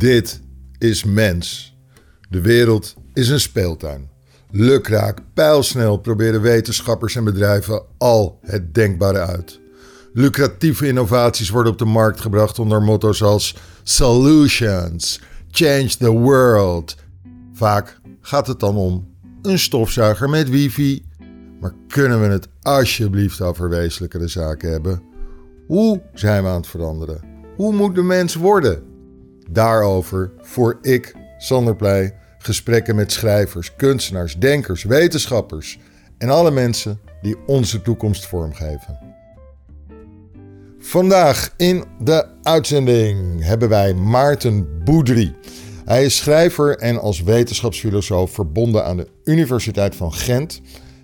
Dit is mens. De wereld is een speeltuin. Lukraak, pijlsnel proberen wetenschappers en bedrijven al het denkbare uit. Lucratieve innovaties worden op de markt gebracht onder motto's als Solutions, Change the World. Vaak gaat het dan om een stofzuiger met wifi. Maar kunnen we het alsjeblieft over wezenlijkere zaken hebben? Hoe zijn we aan het veranderen? Hoe moet de mens worden? Daarover voer ik, Sander gesprekken met schrijvers, kunstenaars, denkers, wetenschappers en alle mensen die onze toekomst vormgeven. Vandaag in de uitzending hebben wij Maarten Boudry. Hij is schrijver en als wetenschapsfilosoof verbonden aan de Universiteit van Gent.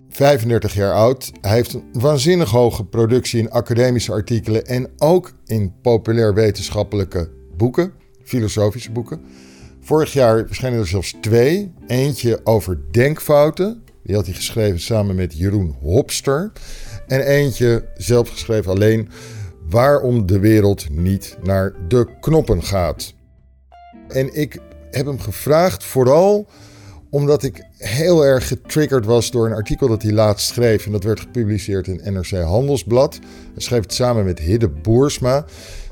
35 jaar oud. Hij heeft een waanzinnig hoge productie in academische artikelen en ook in populair wetenschappelijke boeken, filosofische boeken. Vorig jaar verschenen er zelfs twee. Eentje over denkfouten. Die had hij geschreven samen met Jeroen Hopster. En eentje zelf geschreven alleen waarom de wereld niet naar de knoppen gaat. En ik heb hem gevraagd vooral omdat ik heel erg getriggerd was door een artikel dat hij laatst schreef. En dat werd gepubliceerd in NRC Handelsblad. Hij schreef het samen met Hidde Boersma.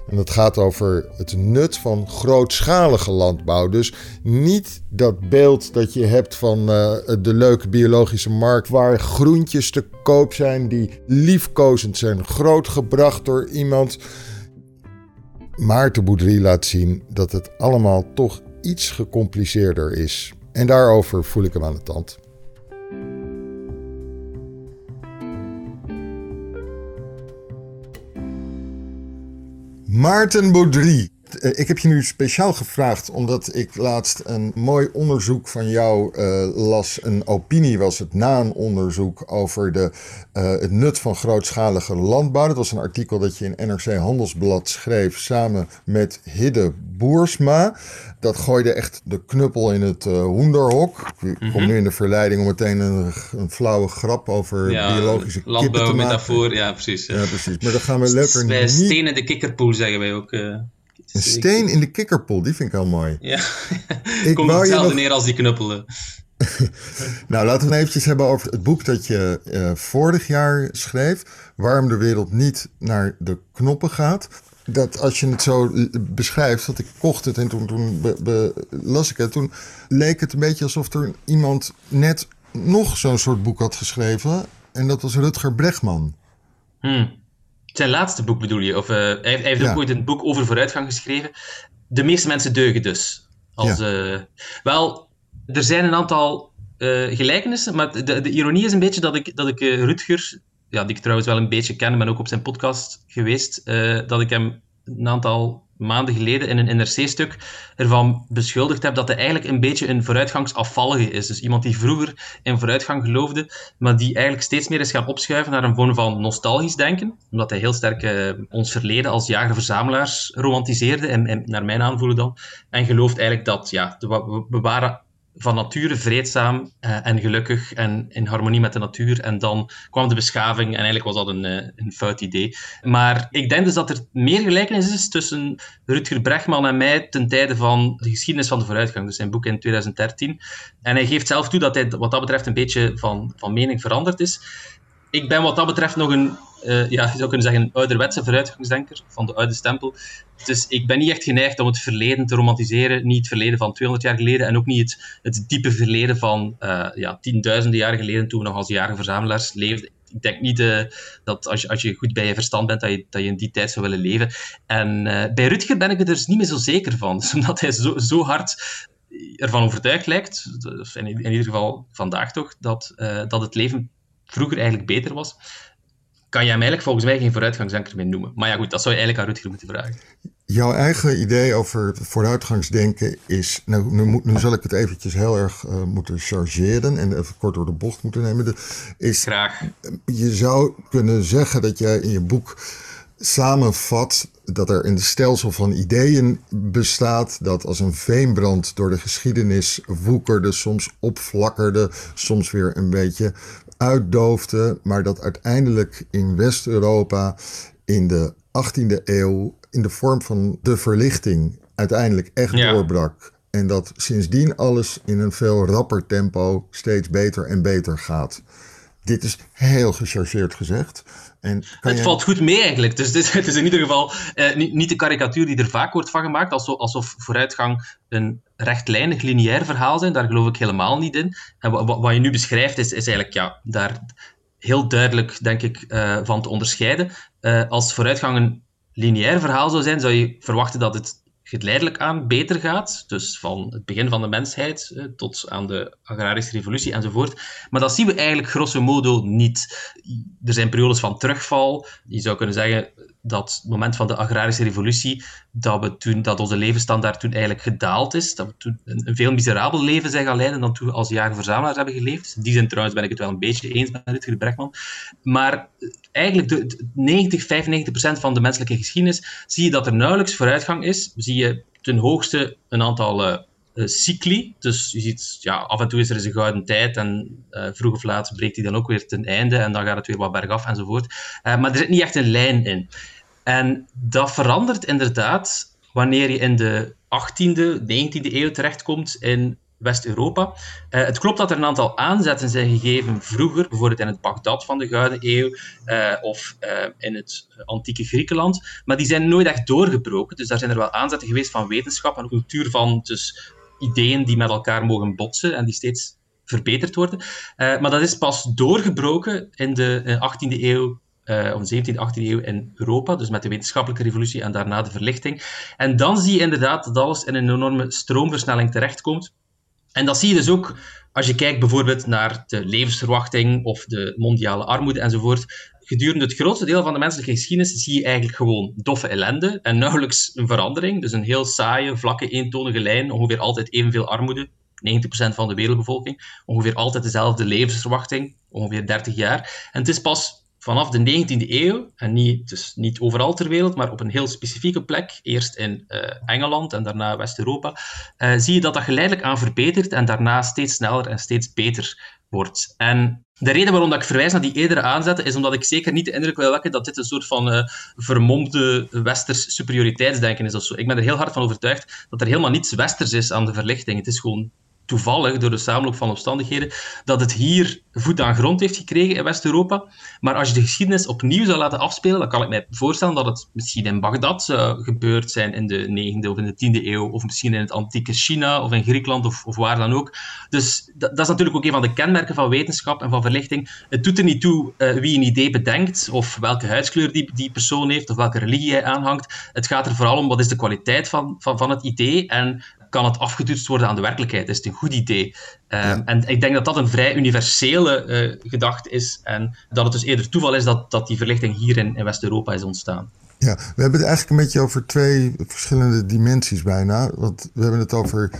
En dat gaat over het nut van grootschalige landbouw. Dus niet dat beeld dat je hebt van uh, de leuke biologische markt waar groentjes te koop zijn die liefkozend zijn, grootgebracht door iemand. Maarten Boudry laat zien dat het allemaal toch iets gecompliceerder is. En daarover voel ik hem aan de tand. Maarten Baudry. Eh, ik heb je nu speciaal gevraagd omdat ik laatst een mooi onderzoek van jou uh, las. Een opinie was het na een onderzoek over de, uh, het nut van grootschalige landbouw. Dat was een artikel dat je in NRC Handelsblad schreef samen met Hidde Boersma. Dat gooide echt de knuppel in het hoenderhok. Ik kom mhm. nu in de verleiding om meteen een, een flauwe grap over ja, biologische te metafoor, ja precies. Ja. precies, maar dan gaan we lekker niet... steen in de kikkerpoel zeggen wij ook... Een steen in de kikkerpoel, die vind ik heel mooi. Ja, ik komt hetzelfde nog... neer als die knuppelen. nou, laten we het eventjes hebben over het boek dat je uh, vorig jaar schreef. Waarom de wereld niet naar de knoppen gaat dat als je het zo beschrijft, dat ik kocht het en toen, toen las ik het, toen leek het een beetje alsof er iemand net nog zo'n soort boek had geschreven. En dat was Rutger Bregman. Hmm. Zijn laatste boek bedoel je? Of uh, hij, heeft ook ooit een boek over vooruitgang geschreven. De meeste mensen deugen dus. Als, uh, wel, er zijn een aantal uh, gelijkenissen, maar de, de, ironie is een beetje dat ik, dat ik Rutger ja, die ik trouwens wel een beetje ken, ben ook op zijn podcast geweest, dat ik hem een aantal maanden geleden in een NRC-stuk ervan beschuldigd heb dat hij eigenlijk een beetje een vooruitgangsafvallige is. Dus iemand die vroeger in vooruitgang geloofde, maar die eigenlijk steeds meer is gaan opschuiven naar een vorm van nostalgisch denken, omdat hij heel sterk uh, ons verleden als jager-verzamelaars romantiseerde, en, en, naar mijn aanvoelen dan, en gelooft eigenlijk dat ja, we, we waren van nature vreedzaam uh, en gelukkig en in harmonie met de natuur. En dan kwam de beschaving en eigenlijk was dat een, uh, een fout idee. Maar ik denk dus dat er meer gelijkenis is tussen Rutger Bregman en mij ten tijde van de geschiedenis van de vooruitgang, dus zijn boek in 2013. En hij geeft zelf toe dat hij wat dat betreft een beetje van, van mening veranderd is. Ik ben wat dat betreft nog een uh, ja, je zou kunnen zeggen, een ouderwetse vooruitgangsdenker van de oude stempel. Dus ik ben niet echt geneigd om het verleden te romantiseren. Niet het verleden van 200 jaar geleden en ook niet het, het diepe verleden van uh, ja, tienduizenden jaren geleden, toen we nog als jarenverzamelaars leefden. Ik denk niet uh, dat als je, als je goed bij je verstand bent, dat je, dat je in die tijd zou willen leven. En bij Rutger ben ik er dus niet meer zo zeker van. Dus omdat hij zo, zo hard ervan overtuigd lijkt, in, in ieder geval vandaag toch, dat, dat het leven vroeger eigenlijk beter was kan jij hem eigenlijk volgens mij geen vooruitgangsdenker meer noemen. Maar ja, goed, dat zou je eigenlijk aan Rutger moeten vragen. Jouw eigen idee over vooruitgangsdenken is. Nou, nu, nu zal ik het eventjes heel erg uh, moeten chargeren en even kort door de bocht moeten nemen. De, is, Graag. Je zou kunnen zeggen dat jij in je boek samenvat dat er een stelsel van ideeën bestaat dat als een veenbrand door de geschiedenis woekerde, soms opflakkerde, soms weer een beetje uitdoofde, maar dat uiteindelijk in West-Europa in de 18e eeuw in de vorm van de verlichting uiteindelijk echt doorbrak. En dat sindsdien alles in een veel rapper tempo steeds beter en beter gaat. Dit is heel gechargeerd gezegd. En het valt goed mee eigenlijk. Dus dit, het is in ieder geval eh, niet, niet, de karikatuur die er vaak wordt van gemaakt, alsof, alsof vooruitgang een rechtlijnig, lineair verhaal zijn. Daar geloof ik helemaal niet in. En wat, wat je nu beschrijft is, is eigenlijk ja, daar heel duidelijk, denk ik, uh, van te onderscheiden. Uh, als vooruitgang een lineair verhaal zou zijn, zou je verwachten dat het geleidelijk aan beter gaat. Dus van het begin van de mensheid eh, tot aan de agrarische revolutie enzovoort. Maar dat zien we eigenlijk grosso modo niet. Er zijn periodes van terugval. Je zou kunnen zeggen dat moment van de agrarische revolutie, dat, we toen, dat onze levensstandaard toen eigenlijk gedaald is. Dat we toen een, veel miserabel leven zijn gaan leiden dan toen we als jager-verzamelaars hebben geleefd. Die zin trouwens ben ik het wel een beetje eens met Rutger Bregman. Maar eigenlijk de, 90, 95 procent van de menselijke geschiedenis zie je dat er nauwelijks vooruitgang is. Zie je ten hoogste een aantal uh, cycli. Dus je ziet, ja, af en toe is er eens een gouden tijd en uh, vroeg of laat breekt die dan ook weer ten einde en dan gaat het weer wat bergaf enzovoort. maar er zit niet echt een lijn in. En dat verandert inderdaad wanneer je in de 18e, 19e eeuw terechtkomt in West-Europa. Uh, het klopt dat er een aantal aanzetten zijn gegeven vroeger, bijvoorbeeld in het Bagdad van de Gouden Eeuw uh, of uh, in het antieke Griekenland, maar die zijn nooit echt doorgebroken. Dus daar zijn er wel aanzetten geweest van wetenschap en cultuur van dus ideeën die met elkaar mogen botsen en die steeds verbeterd worden. maar dat is pas doorgebroken in de 18e eeuw uh, of de 17e, 18e eeuw in Europa, dus met de wetenschappelijke revolutie en daarna de verlichting. En dan zie je inderdaad dat alles in een enorme stroomversnelling terechtkomt. En dat zie je dus ook als je kijkt bijvoorbeeld naar de levensverwachting of de mondiale armoede enzovoort. Gedurende het grootste deel van de menselijke geschiedenis zie je eigenlijk gewoon doffe ellende en nauwelijks een verandering. Dus een heel saaie, vlakke, eentonige lijn, ongeveer altijd evenveel armoede. 90% van de wereldbevolking, ongeveer altijd dezelfde levensverwachting, ongeveer 30 jaar. En het is pas vanaf de 19e eeuw, en niet, dus niet overal ter wereld, maar op een heel specifieke plek, eerst in uh, Engeland en daarna West-Europa, uh, zie je dat dat geleidelijk aan verbetert en daarna steeds sneller en steeds beter wordt. En de reden waarom dat ik verwijs naar die eerdere aanzetten is omdat ik zeker niet de indruk wil wekken dat dit een soort van uh, vermomde westers superioriteitsdenken is of zo. Ik ben er heel hard van overtuigd dat er helemaal niets westers is aan de verlichting. Het is gewoon toevallig, door de samenloop van omstandigheden, dat het hier voet aan grond heeft gekregen in West-Europa. Maar als je de geschiedenis opnieuw zou laten afspelen, dan kan ik mij voorstellen dat het misschien in Bagdad zou gebeurd zijn in de 9e of in de 10e eeuw, of misschien in het antieke China of in Griekenland of, of waar dan ook. Dus dat, is natuurlijk ook een van de kenmerken van wetenschap en van verlichting. Het doet er niet toe uh, wie een idee bedenkt, of welke huidskleur die, die persoon heeft, of welke religie hij aanhangt. Het gaat er vooral om wat is de kwaliteit van, van, van het idee en kan het afgetoetst worden aan de werkelijkheid? Is het een goed idee? Um, En ik denk dat dat een vrij universele uh, gedachte is en dat het dus eerder toeval is dat, dat die verlichting hier in, in West-Europa is ontstaan. Ja, we hebben het eigenlijk een beetje over twee verschillende dimensies bijna. Want we hebben het over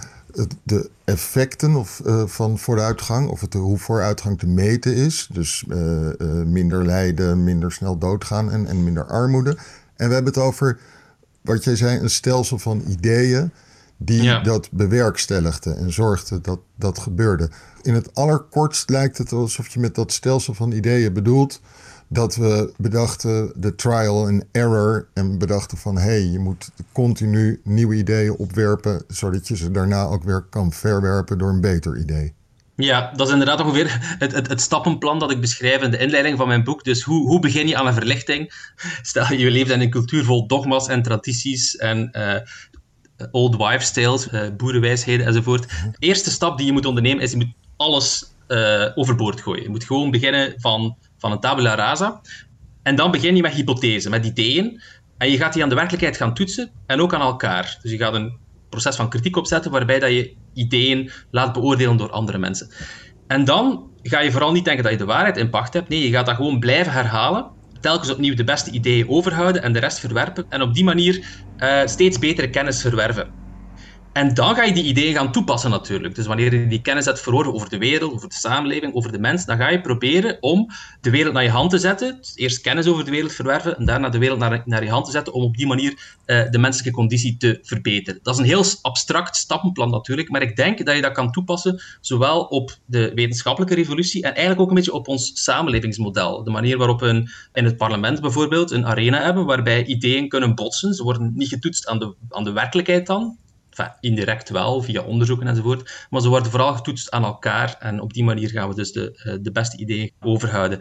de effecten of, uh, van vooruitgang, of het, hoe vooruitgang te meten is. Dus uh, minder lijden, minder snel doodgaan en, en minder armoede. En we hebben het over, wat jij zei, een stelsel van ideeën die dat bewerkstelligde en zorgde dat dat gebeurde. In het allerkortst lijkt het alsof je met dat stelsel van ideeën bedoelt dat we bedachten de trial and error en bedachten van hé, hey, je moet continu nieuwe ideeën opwerpen, zodat je ze daarna ook weer kan verwerpen door een beter idee. Ja, dat is inderdaad ongeveer het, het, het, stappenplan dat ik beschrijf in de inleiding van mijn boek. Dus hoe, hoe begin je aan een verlichting? Stel, je leeft in een cultuur vol dogma's en tradities en uh, old wives' tales, uh, boerenwijsheden enzovoort. De eerste stap die je moet ondernemen is je moet alles uh, overboord gooien. Je moet gewoon beginnen van, van een tabula rasa. En dan begin je met hypothesen, met ideeën. En je gaat die aan de werkelijkheid gaan toetsen en ook aan elkaar. Dus je gaat een proces van kritiek opzetten waarbij dat je ideeën laat beoordelen door andere mensen. En dan ga je vooral niet denken dat je de waarheid in pacht hebt. Nee, je gaat dat gewoon blijven herhalen telkens opnieuw de beste ideeën overhouden en de rest verwerpen. En op die manier uh, steeds betere kennis verwerven. En dan ga je die ideeën gaan toepassen natuurlijk. Dus wanneer je die kennis hebt verworven over de wereld, over de samenleving, over de mens, dan ga je proberen om de wereld naar je hand te zetten. Eerst kennis over de wereld verwerven en daarna de wereld naar, naar je hand te zetten om op die manier uh, de menselijke conditie te verbeteren. Dat is een heel abstract stappenplan natuurlijk, maar ik denk dat je dat kan toepassen zowel op de wetenschappelijke revolutie en eigenlijk ook een beetje op ons samenlevingsmodel. De manier waarop we in het parlement bijvoorbeeld een arena hebben waarbij ideeën kunnen botsen. Ze worden niet getoetst aan de, aan de werkelijkheid dan, Enfin, indirect wel, via onderzoeken enzovoort. Maar ze worden vooral getoetst aan elkaar. En op die manier gaan we dus de, eh, de beste ideeën overhouden.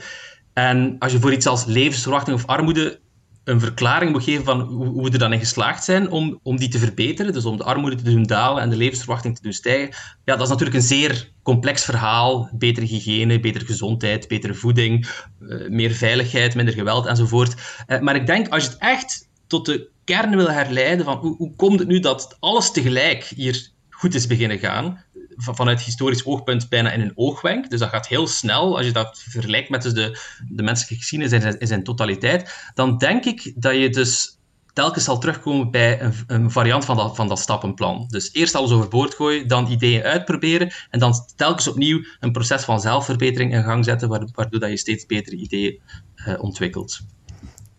En als je voor iets als levensverwachting of armoede een verklaring moet geven van hoe we er dan in geslaagd zijn om, om die te verbeteren, dus om de armoede te doen dalen en de levensverwachting te doen stijgen, ja, dat is natuurlijk een zeer complex verhaal. Betere hygiëne, betere gezondheid, betere voeding, eh, meer veiligheid, minder geweld enzovoort. Uh, maar ik denk, als je het echt tot de kern wil herleiden van hoe, hoe komt het nu dat alles tegelijk hier goed is beginnen gaan, vanuit historisch oogpunt bijna in een oogwenk. Dus dat gaat heel snel, als je dat vergelijkt met dus de, de menselijke geschiedenis in in zijn totaliteit, dan denk ik dat je dus telkens zal terugkomen bij een, een, variant van dat, van dat stappenplan. Dus eerst alles overboord gooien, dan ideeën uitproberen en dan telkens opnieuw een proces van zelfverbetering in gang zetten, waardoor dat je steeds betere ideeën uh, ontwikkelt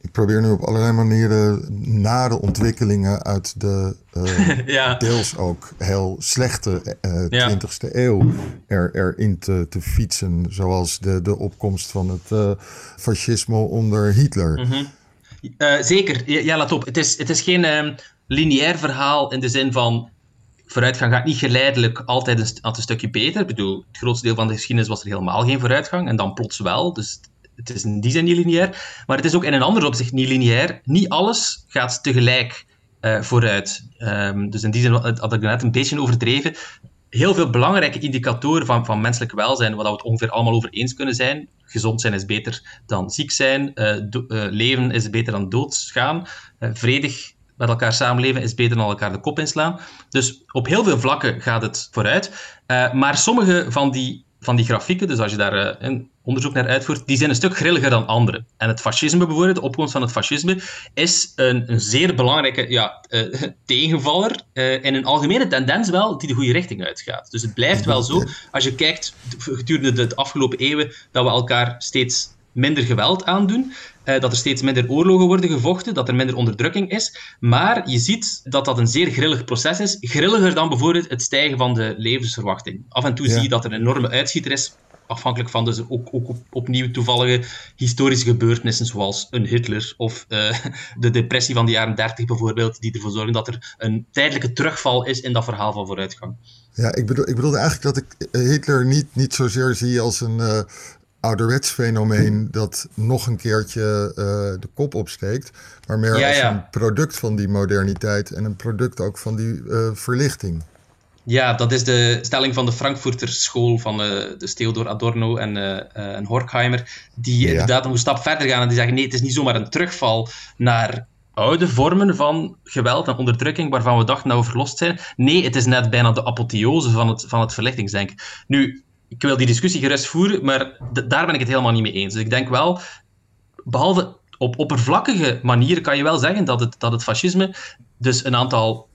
ik probeer nu op allerlei manieren nare ontwikkelingen uit de uh, deels ook heel slechte uh, eh, 20e eeuw er, erin te, te fietsen. Zoals de, de opkomst van het uh, fascisme onder Hitler. Mm zeker, ja, laat op. Het is, het is geen ehm, lineair verhaal in de zin van vooruitgang gaat niet geleidelijk altijd een, een stukje beter. Ik bedoel, het grootste deel van de geschiedenis was er helemaal geen vooruitgang en dan plots wel. Dus het is in die zin niet lineair, maar het is ook in een ander opzicht niet lineair. Niet alles gaat tegelijk uh, vooruit. Um, dus in die zin had ik net een beetje overdreven. Heel veel belangrijke indicatoren van, van menselijk welzijn, waar we het ongeveer allemaal over eens kunnen zijn. Gezond zijn is beter dan ziek zijn. Uh, uh, leven is beter dan doodgaan. vredig met elkaar samenleven is beter dan elkaar de kop inslaan. Dus op heel veel vlakken gaat het vooruit. maar sommige van die, van die grafieken, dus als je daar een onderzoek naar uitvoert, die zijn een stuk grilliger dan andere. En het fascisme bijvoorbeeld, de opkomst van het fascisme, is een, een zeer belangrijke ja, uh, tegenvaller uh, en een algemene tendens wel die de goede richting uitgaat. Dus het blijft wel zo, als je kijkt gedurende de afgelopen eeuwen, dat we elkaar steeds minder geweld aandoen, uh, dat er steeds minder oorlogen worden gevochten, dat er minder onderdrukking is. Maar je ziet dat dat een zeer grillig proces is. Grilliger dan bijvoorbeeld het stijgen van de levensverwachting. Af en toe zie je dat er een enorme uitschieter is afhankelijk van dus ook, ook op, opnieuw toevallige historische gebeurtenissen, zoals een Hitler of uh, de depressie van de jaren 30 bijvoorbeeld, die ervoor zorgen dat er een tijdelijke terugval is in dat verhaal van vooruitgang. Ja, ik, bedoel, ik bedoelde eigenlijk dat ik eh, Hitler niet, niet zozeer zie als een uh, ouderwets fenomeen dat nog een keertje uh, de kop opsteekt, maar meer als een product van die moderniteit en een product ook van die verlichting. Ja, dat is de stelling van de Frankfurter school van uh, de Theodor Adorno en, en Horkheimer, die inderdaad nog een stap verder gaan en die zeggen nee, het is niet zomaar een terugval naar oude vormen van geweld en onderdrukking waarvan we dachten dat we verlost zijn. Nee, het is net bijna de apotheose van het, van het verlichtingsdenken. Nu, ik wil die discussie gerust voeren, maar daar ben ik het helemaal niet mee eens. Dus ik denk wel, behalve op oppervlakkige manieren kan je wel zeggen dat het, dat het fascisme dus een aantal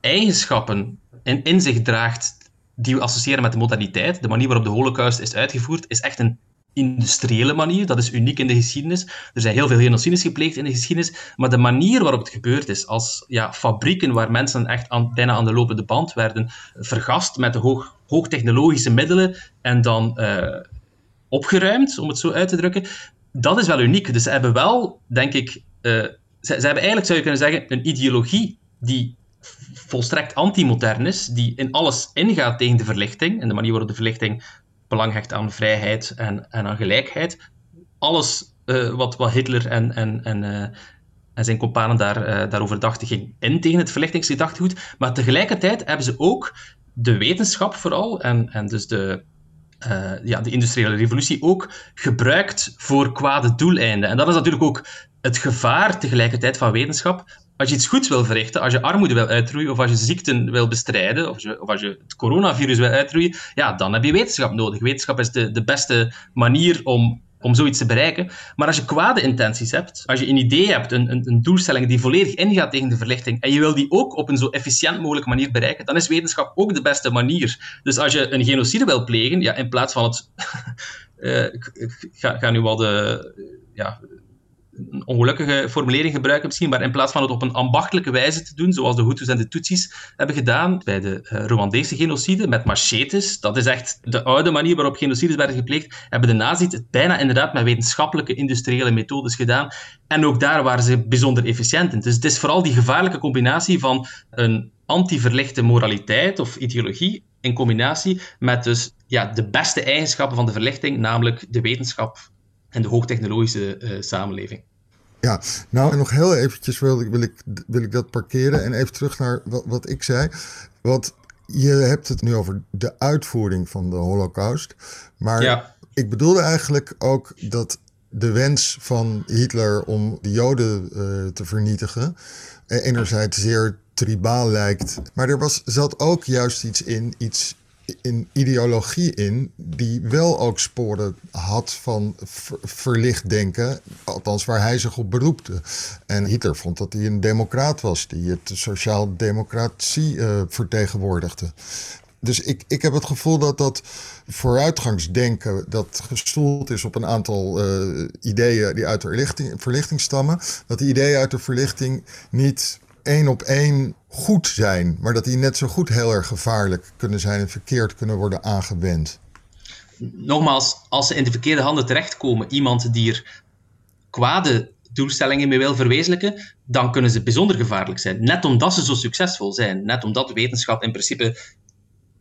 eigenschappen in, in zich draagt die we associëren met de moderniteit. De manier waarop de holocaust is uitgevoerd, is echt een industriële manier. Dat is uniek in de geschiedenis. Er zijn heel veel genocides gepleegd in de geschiedenis, maar de manier waarop het gebeurd is, als ja, fabrieken waar mensen echt aan, bijna aan de lopende band werden vergast met de hoog, hoogtechnologische middelen en dan uh, opgeruimd, om het zo uit te drukken, dat is wel uniek. Dus ze hebben wel, denk ik, uh, ze, ze hebben eigenlijk, zou je kunnen zeggen, een ideologie die volstrekt anti-modern is, die in alles ingaat tegen de verlichting en de manier waarop de verlichting belang hecht aan vrijheid en, en aan gelijkheid. Alles uh, wat, wat Hitler en, en, en, uh, en zijn companen daar, uh, daarover dachten, ging in tegen het verlichtingsgedachtegoed. Maar tegelijkertijd hebben ze ook de wetenschap vooral en, en dus de, ja, de industriële revolutie ook gebruikt voor kwade doeleinden. En dat is natuurlijk ook het gevaar tegelijkertijd van wetenschap als je iets goeds wil verrichten, als je armoede wil uitroeien, of als je ziekten wil bestrijden, of, of als je het coronavirus wil uitroeien, ja, dan heb je wetenschap nodig. Wetenschap is de, de beste manier om om zoiets te bereiken. Maar als je kwade intenties hebt, als je een idee hebt, een, een, een, doelstelling die volledig ingaat tegen de verlichting, en je wil die ook op een zo efficiënt mogelijke manier bereiken, dan is wetenschap ook de beste manier. Dus als je een genocide wil plegen, ja, in plaats van het... uh, ik, ga, ga, nu wel de... Ja, een ongelukkige formulering gebruiken misschien, maar in plaats van het op een ambachtelijke wijze te doen, zoals de Hutus en de Tutsis hebben gedaan bij de uh, Rwandese genocide met machetes, dat is echt de oude manier waarop genocides werden gepleegd, hebben de nazi's het bijna inderdaad met wetenschappelijke industriële methodes gedaan. En ook daar waren ze bijzonder efficiënt in. Dus het is vooral die gevaarlijke combinatie van een anti-verlichte moraliteit of ideologie in combinatie met dus ja, de beste eigenschappen van de verlichting, namelijk de wetenschap en de hoogtechnologische uh, samenleving. Ja, nou nog heel eventjes wil ik, wil, ik, wil ik dat parkeren en even terug naar wat, wat ik zei. Want je hebt het nu over de uitvoering van de holocaust. Maar ja. ik bedoelde eigenlijk ook dat de wens van Hitler om de Joden uh, te vernietigen... Eh, enerzijds zeer tribaal lijkt. Maar er was, zat ook juist iets in, iets een ideologie in die wel ook sporen had van verlicht denken, althans waar hij zich op beroepte. En Hitler vond dat hij een democraat was, die het sociaal-democratie uh, vertegenwoordigde. Dus ik, ik heb het gevoel dat dat vooruitgangsdenken, dat gestoeld is op een aantal uh, ideeën die uit de verlichting, verlichting stammen, dat die ideeën uit de verlichting niet één op één goed zijn, maar dat die net zo goed heel erg gevaarlijk kunnen zijn en verkeerd kunnen worden aangewend. Nogmaals, als ze in de verkeerde handen terechtkomen, iemand die er kwade doelstellingen mee wil verwezenlijken, dan kunnen ze bijzonder gevaarlijk zijn. Net omdat ze zo succesvol zijn. Net omdat wetenschap in principe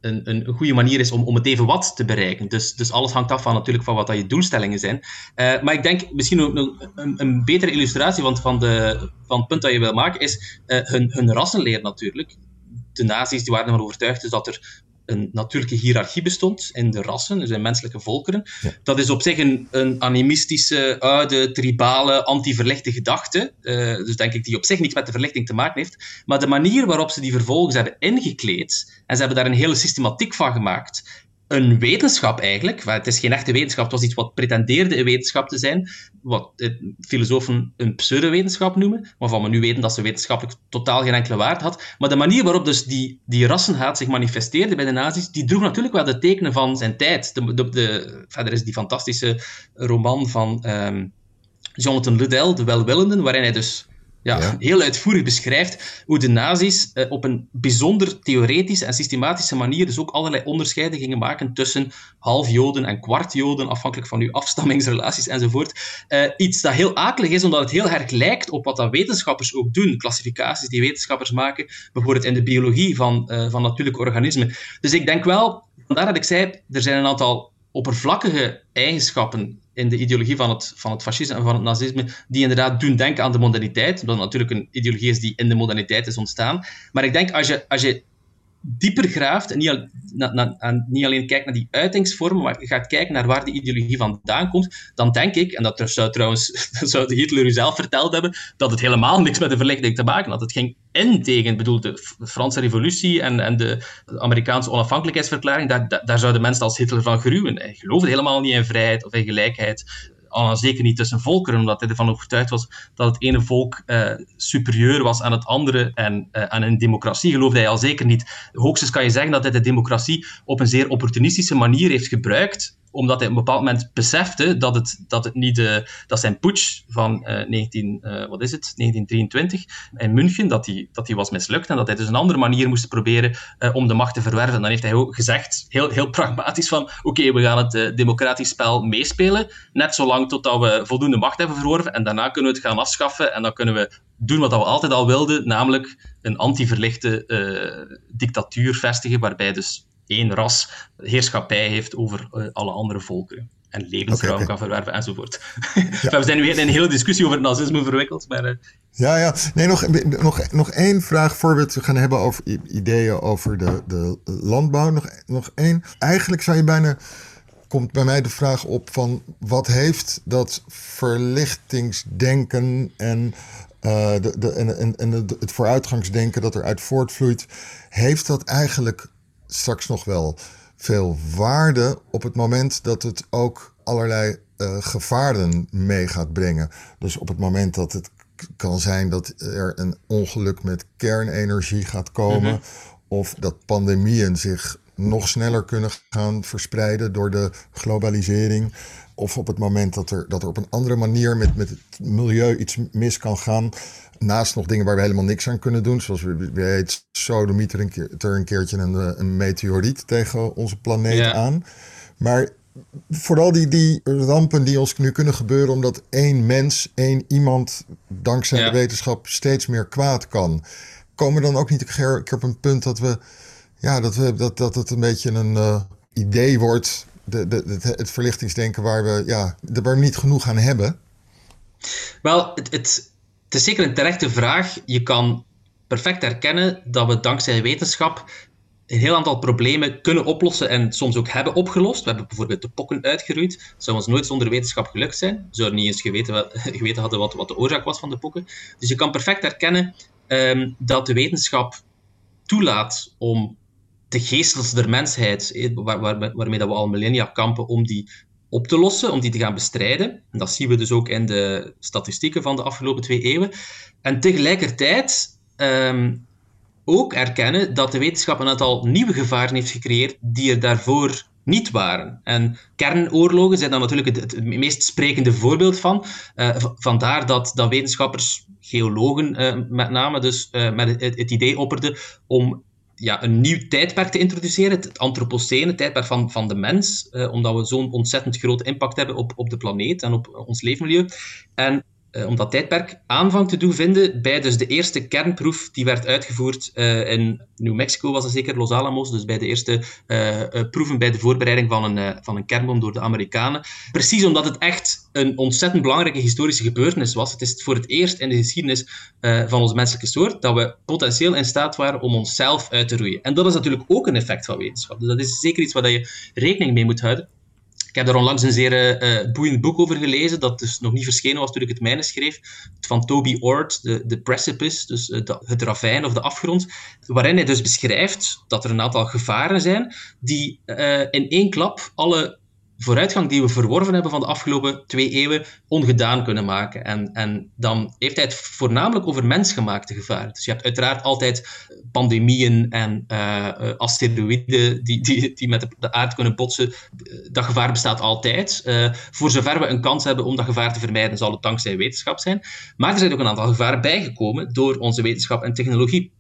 een, een, goede manier is om, om het even wat te bereiken. Dus, dus alles hangt af van, natuurlijk van wat dat je doelstellingen zijn. Uh, maar ik denk misschien ook een, een, betere illustratie van, van, de, van het punt dat je wil maken, is uh, hun, hun rassenleer natuurlijk. De nazi's die waren ervan overtuigd dus dat er een natuurlijke hiërarchie bestond in de rassen, dus in menselijke volkeren. Dat is op zich een, een animistische, oude, tribale, anti-verlichte gedachte. Uh, dus denk ik die op zich niets met de verlichting te maken heeft. Maar de manier waarop ze die vervolgens hebben ingekleed, en ze hebben daar een hele systematiek van gemaakt, een wetenschap eigenlijk. Het is geen echte wetenschap, het was iets wat pretendeerde een wetenschap te zijn, wat filosofen een pseudowetenschap noemen, waarvan we nu weten dat ze wetenschappelijk totaal geen enkele waarde had. Maar de manier waarop dus die, die rassenhaat zich manifesteerde bij de nazi's, die droeg natuurlijk wel de tekenen van zijn tijd. De, de, de verder is die fantastische roman van um, Jonathan Liddell, De Welwillenden, waarin hij dus ja, heel uitvoerig beschrijft hoe de nazi's eh, op een bijzonder theoretische en systematische manier dus ook allerlei onderscheiden gingen maken tussen half-Joden en kwart-Joden, afhankelijk van uw afstammingsrelaties enzovoort. Uh, iets dat heel akelig is, omdat het heel erg lijkt op wat dat wetenschappers ook doen, klassificaties die wetenschappers maken, bijvoorbeeld in de biologie van, uh, van natuurlijke organismen. Dus ik denk wel, vandaar dat ik zei, er zijn een aantal oppervlakkige eigenschappen in de ideologie van het, van het fascisme en van het nazisme, die inderdaad doen denken aan de moderniteit, omdat het natuurlijk een ideologie is die in de moderniteit is ontstaan. Maar ik denk, als je, als je dieper graaft en niet, niet, alleen kijkt naar die uitingsvormen, maar gaat kijken naar waar die ideologie vandaan komt, dan denk ik, en dat zou trouwens dat zou Hitler u zelf verteld hebben, dat het helemaal niks met de verlichting te maken had. Het ging in tegen bedoel, de Franse revolutie en, en de Amerikaanse onafhankelijkheidsverklaring. Daar, daar, zouden mensen als Hitler van gruwen. Hij geloofde helemaal niet in vrijheid of in gelijkheid zeker niet tussen volkeren, omdat hij ervan overtuigd was dat het ene volk uh, superieur was aan het andere en uh, aan een democratie geloofde hij al zeker niet. Hoogstens kan je zeggen dat hij de democratie op een zeer opportunistische manier heeft gebruikt omdat hij op een bepaald moment besefte dat, het, dat, het niet de, dat zijn putsch van uh, 19, uh, wat is het, 1923 in München, dat die, dat die was mislukt en dat hij dus een andere manier moest proberen om de macht te verwerven. Dan heeft hij ook gezegd, heel, heel pragmatisch, van oké, we gaan het democratisch spel meespelen, net zolang totdat we voldoende macht hebben verworven en daarna kunnen we het gaan afschaffen en dan kunnen we doen wat we altijd al wilden, namelijk een anti-verlichte dictatuur vestigen, waarbij dus één ras heerschappij heeft over uh, alle andere volkeren. En levensruim okay, okay. kan verwerven enzovoort. Ja. we zijn nu in een hele discussie over het nazisme verwikkeld. Maar, uh... Ja, ja. Nee, nog, nog, nog één vraag voor we het gaan hebben over ideeën over de, de landbouw. Nog, nog één. Eigenlijk zou je bijna komt bij mij de vraag op van wat heeft dat verlichtingsdenken en, uh, de, de, en, en, en het vooruitgangsdenken dat eruit voortvloeit, heeft dat eigenlijk straks nog wel veel waarde op het moment dat het ook allerlei uh, gevaren mee gaat brengen. Dus op het moment dat het kan zijn dat er een ongeluk met kernenergie gaat komen, mhm. of dat pandemieën zich nog sneller kunnen gaan verspreiden door de globalisering. Of op het moment dat er, dat er op een andere manier met, met het milieu iets mis kan gaan. Naast nog dingen waar we helemaal niks aan kunnen doen. Zoals we, we heet Sodomiet er een, keer, er een keertje een, eh, een meteoriet tegen onze planeet aan. Maar vooral die, die rampen die ons nu kunnen gebeuren omdat één mens, één iemand dankzij de wetenschap steeds meer kwaad kan. Komen we dan ook niet een keer op een punt dat we ja, dat, we, dat, dat het een beetje een uh, idee wordt, de, de, het, het verlichtingsdenken waar we, ja, waar we niet genoeg aan hebben? Wel, het is zeker een terechte vraag. Je kan perfect herkennen dat we dankzij wetenschap een heel aantal problemen kunnen oplossen en soms ook hebben opgelost. We hebben bijvoorbeeld de pokken uitgeroeid. Dat zou ons nooit zonder wetenschap gelukt zijn. We niet eens geweten, geweten hadden wat, wat de oorzaak was van de pokken. Dus je kan perfect herkennen um, dat de wetenschap toelaat om de geestels der mensheid, eh, waar, waar, waarmee dat we al millennia kampen, om die op te lossen, om die te gaan bestrijden. En dat zien we dus ook in de statistieken van de afgelopen twee eeuwen. En tegelijkertijd um, ook erkennen dat de wetenschap een aantal nieuwe gevaren heeft gecreëerd die er daarvoor niet waren. En kernoorlogen zijn daar natuurlijk het, meest sprekende voorbeeld van. Uh, vandaar dat, dat wetenschappers, geologen uh, met name, dus uh, met het, het, idee opperden om ja, een nieuw tijdperk te introduceren, het antropocene, het tijdperk van, van de mens, eh, omdat we zo'n ontzettend grote impact hebben op, op de planeet en op ons leefmilieu. En om dat tijdperk aanvang te doen vinden bij dus de eerste kernproef die werd uitgevoerd uh, in New Mexico, was dat zeker, Los Alamos, dus bij de eerste uh, proeven bij de voorbereiding van een, van een kernbom door de Amerikanen. Precies omdat het echt een ontzettend belangrijke historische gebeurtenis was. Het is voor het eerst in de geschiedenis van onze menselijke soort dat we potentieel in staat waren om onszelf uit te roeien. En dat is natuurlijk ook een effect van wetenschap. Dus dat is zeker iets waar je rekening mee moet houden. Ik heb daar onlangs een zeer uh, boeiend boek over gelezen, dat dus nog niet verschenen was toen ik het mijne schreef, van Toby Ord, de, Precipice, dus uh, het ravijn of de afgrond, waarin hij dus beschrijft dat er een aantal gevaren zijn die in één klap alle vooruitgang die we verworven hebben van de afgelopen twee eeuwen ongedaan kunnen maken. En, en dan heeft hij het voornamelijk over mensgemaakte gevaren. Dus je hebt uiteraard altijd pandemieën en uh, asteroïden die, die, die met de, aarde kunnen botsen. Dat gevaar bestaat altijd. Uh, voor zover we een kans hebben om dat gevaar te vermijden, zal het dankzij wetenschap zijn. Maar er zijn ook een aantal gevaren bijgekomen door onze wetenschap en technologie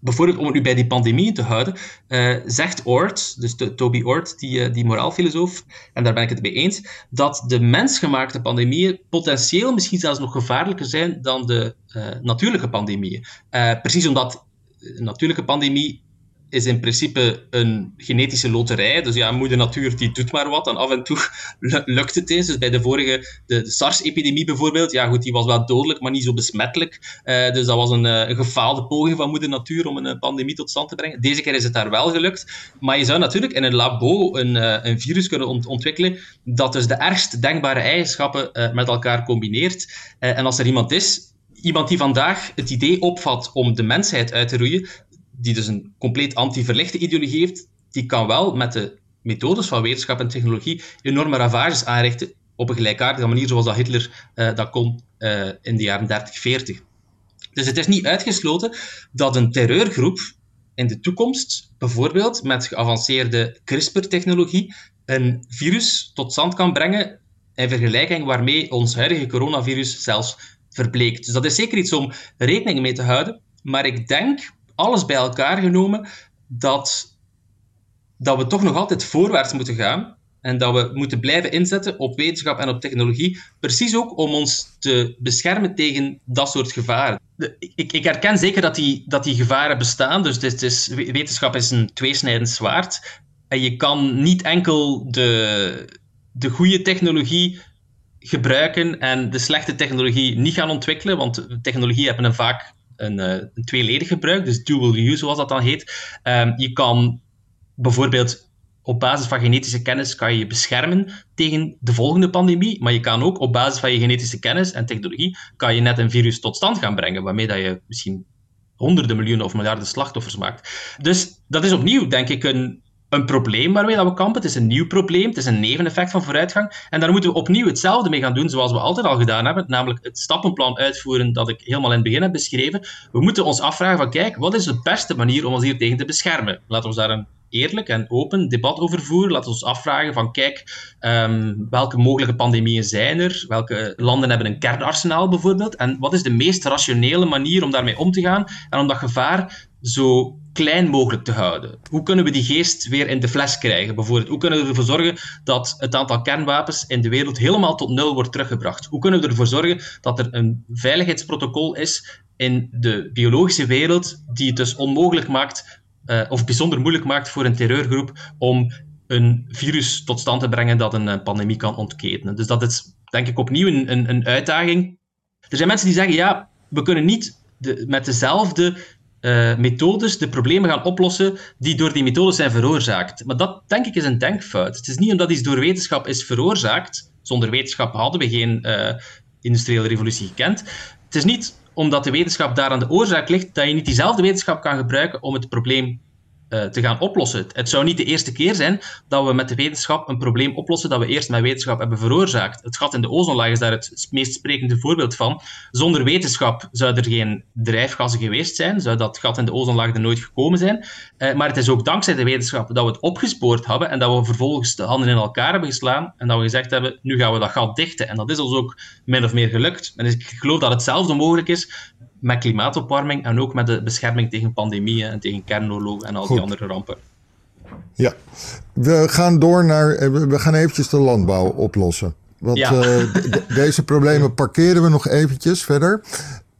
bijvoorbeeld om het nu bij die pandemie te houden, uh, zegt Oort, dus de, Toby Oort, die, uh, die moraalfilosoof, en daar ben ik het mee eens, dat de mensgemaakte pandemieën potentieel misschien zelfs nog gevaarlijker zijn dan de uh, natuurlijke pandemieën. precies omdat een natuurlijke pandemie is in principe een genetische loterij. Dus ja, moeder natuur die doet maar wat en af en toe lukt het eens. Dus bij de vorige, de, de SARS-epidemie bijvoorbeeld, ja goed, die was wel dodelijk, maar niet zo besmettelijk. Uh, dus dat was een, uh, een, gefaalde poging van moeder natuur om een uh, pandemie tot stand te brengen. Deze keer is het daar wel gelukt. Maar je zou natuurlijk in een labo een, een virus kunnen ont ontwikkelen dat dus de ergst denkbare eigenschappen met elkaar combineert. en als er iemand is iemand die vandaag het idee opvat om de mensheid uit te roeien, die dus een compleet anti-verlichte ideologie heeft, die kan wel met de methodes van wetenschap en technologie enorme ravages aanrichten op een gelijkaardige manier zoals dat Hitler uh, dat kon uh, in de jaren 30, 40. Dus het is niet uitgesloten dat een terreurgroep in de toekomst bijvoorbeeld met geavanceerde CRISPR-technologie een virus tot stand kan brengen in vergelijking waarmee ons huidige coronavirus zelfs verbleekt. Dus dat is zeker iets om rekening mee te houden. Maar ik denk alles bij elkaar genomen, dat, dat we toch nog altijd voorwaarts moeten gaan. En dat we moeten blijven inzetten op wetenschap en op technologie. Precies ook om ons te beschermen tegen dat soort gevaren. Ik, ik herken zeker dat die, dat die gevaren bestaan. Dus dit is, wetenschap is een tweesnijdend zwaard. En je kan niet enkel de, de goede technologie gebruiken en de slechte technologie niet gaan ontwikkelen. Want technologie hebben een vaak een, uh, een tweeledig gebruik, dus dual use zoals dat dan heet. Um, je kan bijvoorbeeld op basis van genetische kennis kan je je beschermen tegen de volgende pandemie, maar je kan ook op basis van je genetische kennis en technologie kan je net een virus tot stand gaan brengen, waarmee dat je misschien honderden miljoenen of miljarden slachtoffers maakt. Dus dat is opnieuw, denk ik, een, een probleem waarmee dat we kampen. Het is een nieuw probleem. Het is een neveneffect van vooruitgang. En daar moeten we opnieuw hetzelfde mee gaan doen zoals we altijd al gedaan hebben. Namelijk het stappenplan uitvoeren dat ik helemaal in het begin heb beschreven. We moeten ons afvragen van kijk, wat is de beste manier om ons hier tegen te beschermen? Laten we daar een eerlijk en open debat over voeren. Laten we ons afvragen van kijk, ehm, welke mogelijke pandemieën zijn er? Welke landen hebben een kernarsenaal bijvoorbeeld? En wat is de meest rationele manier om daarmee om te gaan en om dat gevaar zo klein mogelijk te houden? Hoe kunnen we die geest weer in de fles krijgen, bijvoorbeeld? Hoe kunnen we ervoor zorgen dat het aantal kernwapens in de wereld helemaal tot nul wordt teruggebracht? Hoe kunnen we ervoor zorgen dat er een veiligheidsprotocol is in de biologische wereld die het dus onmogelijk maakt uh, of bijzonder moeilijk maakt voor een terreurgroep om een virus tot stand te brengen dat een uh, pandemie kan ontketenen. Dus dat is denk ik opnieuw een, een, een, uitdaging. Er zijn mensen die zeggen, ja, we kunnen niet de, met dezelfde uh, methodes de problemen gaan oplossen die door die methodes zijn veroorzaakt. Maar dat, denk ik, is een denkfout. Het is niet omdat iets door wetenschap is veroorzaakt. Zonder wetenschap hadden we geen industriële revolutie gekend. Het is niet omdat de wetenschap daar aan de oorzaak ligt, dat je niet diezelfde wetenschap kan gebruiken om het probleem uh, te gaan oplossen. Het zou niet de eerste keer zijn dat we met de wetenschap een probleem oplossen dat we eerst met wetenschap hebben veroorzaakt. Het gat in de ozonlaag is daar het meest sprekende voorbeeld van. Zonder wetenschap zou er geen drijfgassen geweest zijn, zou dat gat in de ozonlaag er nooit gekomen zijn. Uh, maar het is ook dankzij de wetenschap dat we het opgespoord hebben en dat we vervolgens de handen in elkaar hebben geslaan en dat we gezegd hebben, nu gaan we dat gat dichten. En dat is ons ook min of meer gelukt. En ik geloof dat hetzelfde mogelijk is met klimaatopwarming en ook met de bescherming tegen pandemieën en tegen kernoorlogen en al die andere rampen. Ja, we gaan door naar. Eh, we gaan eventjes de landbouw oplossen. Want eh, deze problemen parkeren we nog eventjes verder.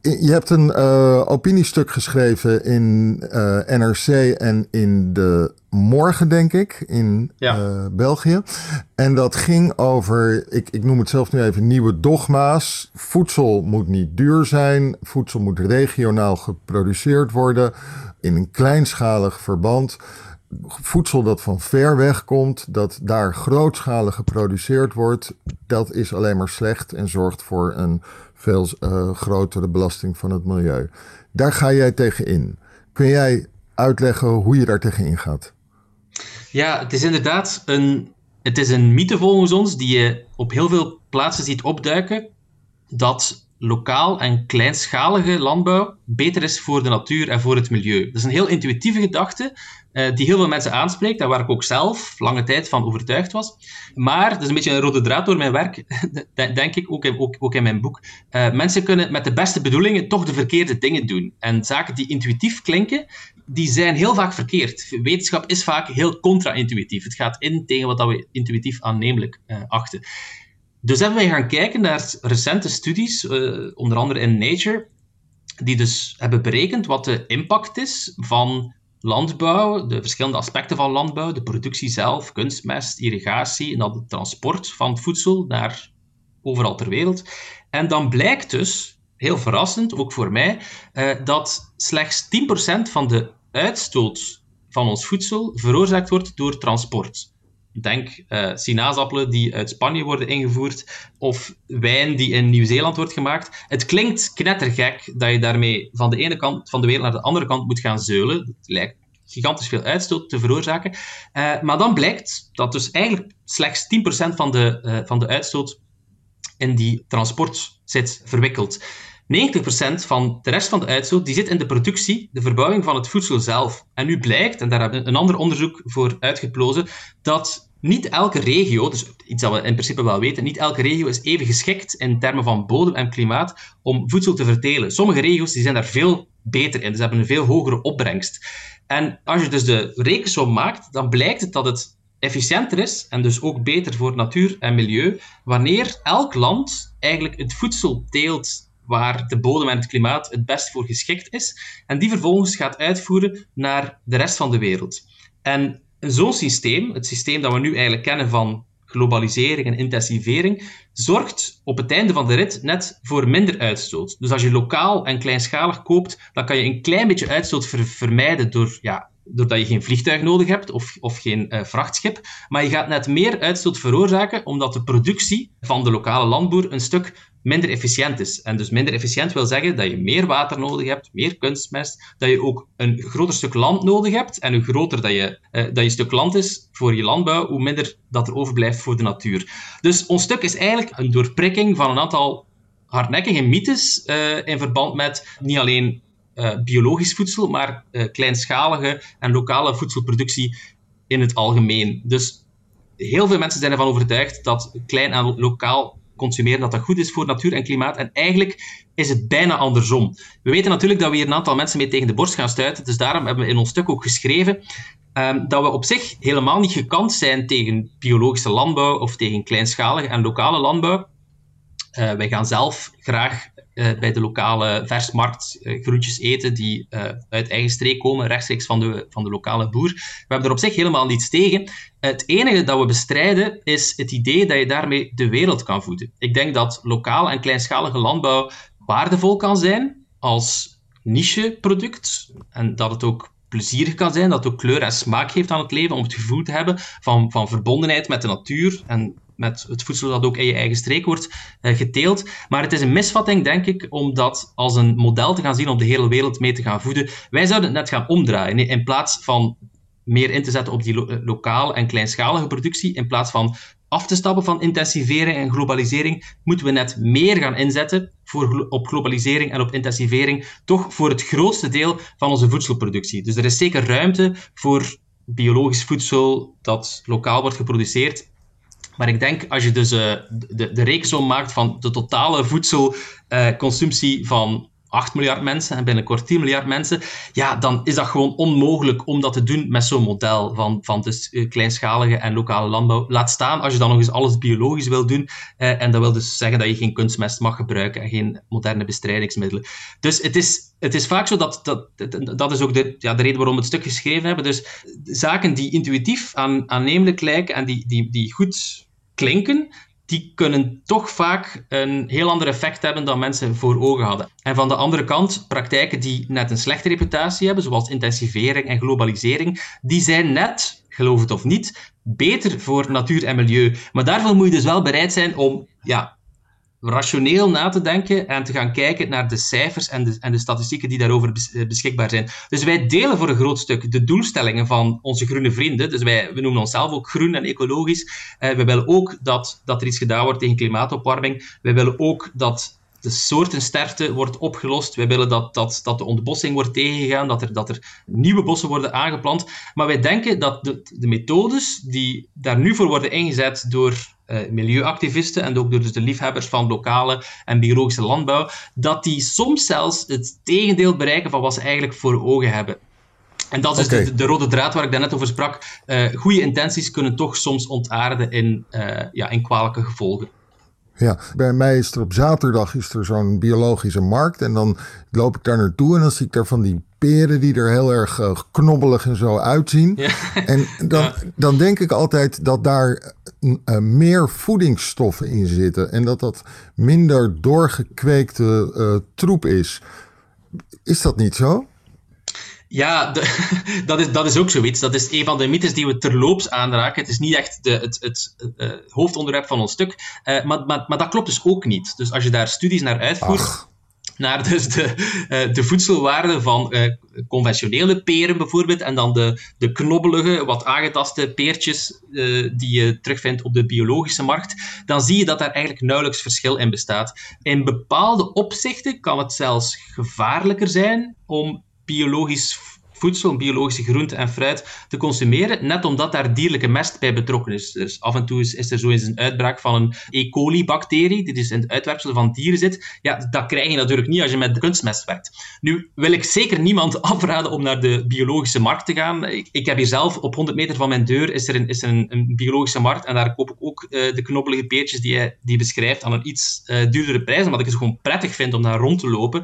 Je hebt een uh, opiniestuk geschreven in uh, NRC en in de Morgen, denk ik, in ja. uh, België. En dat ging over, ik, ik noem het zelf nu even, nieuwe dogma's. Voedsel moet niet duur zijn. Voedsel moet regionaal geproduceerd worden in een kleinschalig verband. Voedsel dat van ver weg komt, dat daar grootschalig geproduceerd wordt, dat is alleen maar slecht en zorgt voor een veel uh, grotere belasting van het milieu. Daar ga jij tegen in. Kun jij uitleggen hoe je daar tegen ingaat? Ja, het is inderdaad een, het is een mythe volgens ons die je op heel veel plaatsen ziet opduiken, dat lokaal en kleinschalige landbouw beter is voor de natuur en voor het milieu. Dat is een heel intuïtieve gedachte, uh, die heel veel mensen aanspreekt en waar ik ook zelf lange tijd van overtuigd was. Maar, dat is een beetje een rode draad door mijn werk, denk ik, ook in, ook, ook in mijn boek. Uh, mensen kunnen met de beste bedoelingen toch de verkeerde dingen doen. En zaken die intuïtief klinken, die zijn heel vaak verkeerd. Wetenschap is vaak heel contra-intuïtief. Het gaat in tegen wat we intuïtief aannemelijk uh, achten. Dus hebben wij gaan kijken naar recente studies, onder andere in Nature, die dus hebben berekend wat de impact is van landbouw, de verschillende aspecten van landbouw, de productie zelf, kunstmest, irrigatie en dan het transport van voedsel naar overal ter wereld. En dan blijkt dus, heel verrassend, ook voor mij, eh, dat slechts 10% van de uitstoot van ons voedsel veroorzaakt wordt door transport. Denk uh, sinaasappelen die uit Spanje worden ingevoerd of wijn die in Nieuw-Zeeland wordt gemaakt. Het klinkt knettergek dat je daarmee van de ene kant van de wereld naar de andere kant moet gaan zeulen. Het lijkt gigantisch veel uitstoot te veroorzaken. Uh, maar dan blijkt dat dus eigenlijk slechts 10% van de, uh, van de uitstoot in die transport zit verwikkeld. 90% van de rest van de uitstoot die zit in de productie, de verbouwing van het voedsel zelf. En nu blijkt, en daar hebben we een ander onderzoek voor uitgeplozen, dat niet elke regio, dus iets dat we in principe wel weten, niet elke regio is even geschikt in termen van bodem en klimaat om voedsel te verdelen. Sommige regio's die zijn daar veel beter in, dus hebben een veel hogere opbrengst. En als je dus de rekensom maakt, dan blijkt het dat het efficiënter is en dus ook beter voor natuur en milieu wanneer elk land eigenlijk het voedsel teelt waar de bodem en het klimaat het best voor geschikt is, en die vervolgens gaat uitvoeren naar de rest van de wereld. En zo'n systeem, het systeem dat we nu eigenlijk kennen van globalisering en intensivering, zorgt op het einde van de rit net voor minder uitstoot. Dus als je lokaal en kleinschalig koopt, dan kan je een klein beetje uitstoot vermijden door ja, doordat je geen vliegtuig nodig hebt of, of geen uh, vrachtschip. Maar je gaat net meer uitstoot veroorzaken omdat de productie van de lokale landboer een stuk minder efficiënt is. En dus minder efficiënt wil zeggen dat je meer water nodig hebt, meer kunstmest, dat je ook een groter stuk land nodig hebt. En hoe groter dat je, uh, dat je stuk land is voor je landbouw, hoe minder dat er overblijft voor de natuur. Dus ons stuk is eigenlijk een doorprikking van een aantal hardnekkige mythes uh, in verband met niet alleen uh, biologisch voedsel, maar kleinschalige en lokale voedselproductie in het algemeen. Dus heel veel mensen zijn ervan overtuigd dat klein en lokaal consumeren, dat dat goed is voor natuur en klimaat. En eigenlijk is het bijna andersom. We weten natuurlijk dat we hier een aantal mensen mee tegen de borst gaan stuiten, dus daarom hebben we in ons stuk ook geschreven um, dat we op zich helemaal niet gekant zijn tegen biologische landbouw of tegen kleinschalige en lokale landbouw. Uh, wij gaan zelf graag uh, bij de lokale versmarkt uh, groentjes eten die uit eigen streek komen, rechtstreeks van de, van de lokale boer. We hebben er op zich helemaal niets tegen. Het enige dat we bestrijden is het idee dat je daarmee de wereld kan voeden. Ik denk dat lokaal en kleinschalige landbouw waardevol kan zijn als niche-product en dat het ook plezierig kan zijn, dat het ook kleur en smaak geeft aan het leven, om het gevoel te hebben van, van verbondenheid met de natuur en met het voedsel dat ook in je eigen streek wordt uh, geteeld. Maar het is een misvatting, denk ik, om dat als een model te gaan zien om de hele wereld mee te gaan voeden. Wij zouden het net gaan omdraaien. In plaats van meer in te zetten op die lo lokale en kleinschalige productie, in plaats van af te stappen van intensivering en globalisering, moeten we net meer gaan inzetten voor, op globalisering en op intensivering, toch voor het grootste deel van onze voedselproductie. Dus er is zeker ruimte voor biologisch voedsel dat lokaal wordt geproduceerd. Maar ik denk, als je dus uh, de, de rekensom maakt van de totale voedselconsumptie uh, van 8 miljard mensen en binnenkort 10 miljard mensen, ja, dan is dat gewoon onmogelijk om dat te doen met zo'n model van, van dus uh, kleinschalige en lokale landbouw. Laat staan als je dan nog eens alles biologisch wil doen. Uh, en dat wil dus zeggen dat je geen kunstmest mag gebruiken en geen moderne bestrijdingsmiddelen. Dus het is, het is vaak zo dat, dat, dat is ook de, ja, de reden waarom we het stuk geschreven hebben. Dus zaken die intuïtief aan, aannemelijk lijken en die, die, die goed klinken, die kunnen toch vaak een heel ander effect hebben dan mensen voor ogen hadden. En van de andere kant, praktijken die net een slechte reputatie hebben, zoals intensivering en globalisering, die zijn net, geloof het of niet, beter voor natuur en milieu. Maar daarvoor moet je dus wel bereid zijn om ja, rationeel na te denken en te gaan kijken naar de cijfers en de, en de statistieken die daarover eh, beschikbaar zijn. Dus wij delen voor een groot stuk de doelstellingen van onze groene vrienden. Dus wij we noemen onszelf ook groen en ecologisch. Uh, we willen ook dat, dat er iets gedaan wordt tegen klimaatopwarming. We willen ook dat de soortensterfte wordt opgelost. Wij willen dat, dat, dat de ontbossing wordt tegengegaan, dat er, dat er nieuwe bossen worden aangeplant. Maar wij denken dat de, de methodes die daar nu voor worden ingezet door milieuactivisten en ook door dus de liefhebbers van lokale en biologische landbouw, dat die soms zelfs het tegendeel bereiken van wat ze eigenlijk voor ogen hebben. En dat is okay. de, de, rode draad waar ik daarnet over sprak. Uh, goede intenties kunnen toch soms ontaarden in, uh, ja, in kwalijke gevolgen. Ja, bij mij is er op zaterdag is er zo'n biologische markt. En dan loop ik daar naartoe en dan zie ik daar van die peren die er heel erg uh, knobbelig en zo uitzien. Ja. En dan, ja. dan denk ik altijd dat daar uh, meer voedingsstoffen in zitten. En dat dat minder doorgekweekte uh, troep is. Is dat niet zo? Ja, de, dat, is, dat is ook zoiets. Dat is een van de mythes die we terloops aanraken. Het is niet echt de, het, het, hoofdonderwerp van ons stuk. Uh, maar, maar, maar dat klopt dus ook niet. Dus als je daar studies naar uitvoert, Ach. Naar dus de, uh, de voedselwaarde van conventionele peren bijvoorbeeld, en dan de, de knobbelige, wat aangetaste peertjes die je terugvindt op de biologische markt, dan zie je dat daar eigenlijk nauwelijks verschil in bestaat. In bepaalde opzichten kan het zelfs gevaarlijker zijn om biologisch voedsel, biologische groente en fruit te consumeren, net omdat daar dierlijke mest bij betrokken is. Dus af en toe is, er zo eens een uitbraak van een E. coli-bacterie, die dus in het uitwerpsel van dieren zit. Ja, dat krijg je natuurlijk niet als je met kunstmest werkt. Nu wil ik zeker niemand afraden om naar de biologische markt te gaan. Ik, ik heb hier zelf, op 100 meter van mijn deur, is er een, is een, een biologische markt en daar koop ik ook uh, de knobbelige peertjes die je die beschrijft aan een iets uh, duurdere prijs, omdat ik het gewoon prettig vind om daar rond te lopen.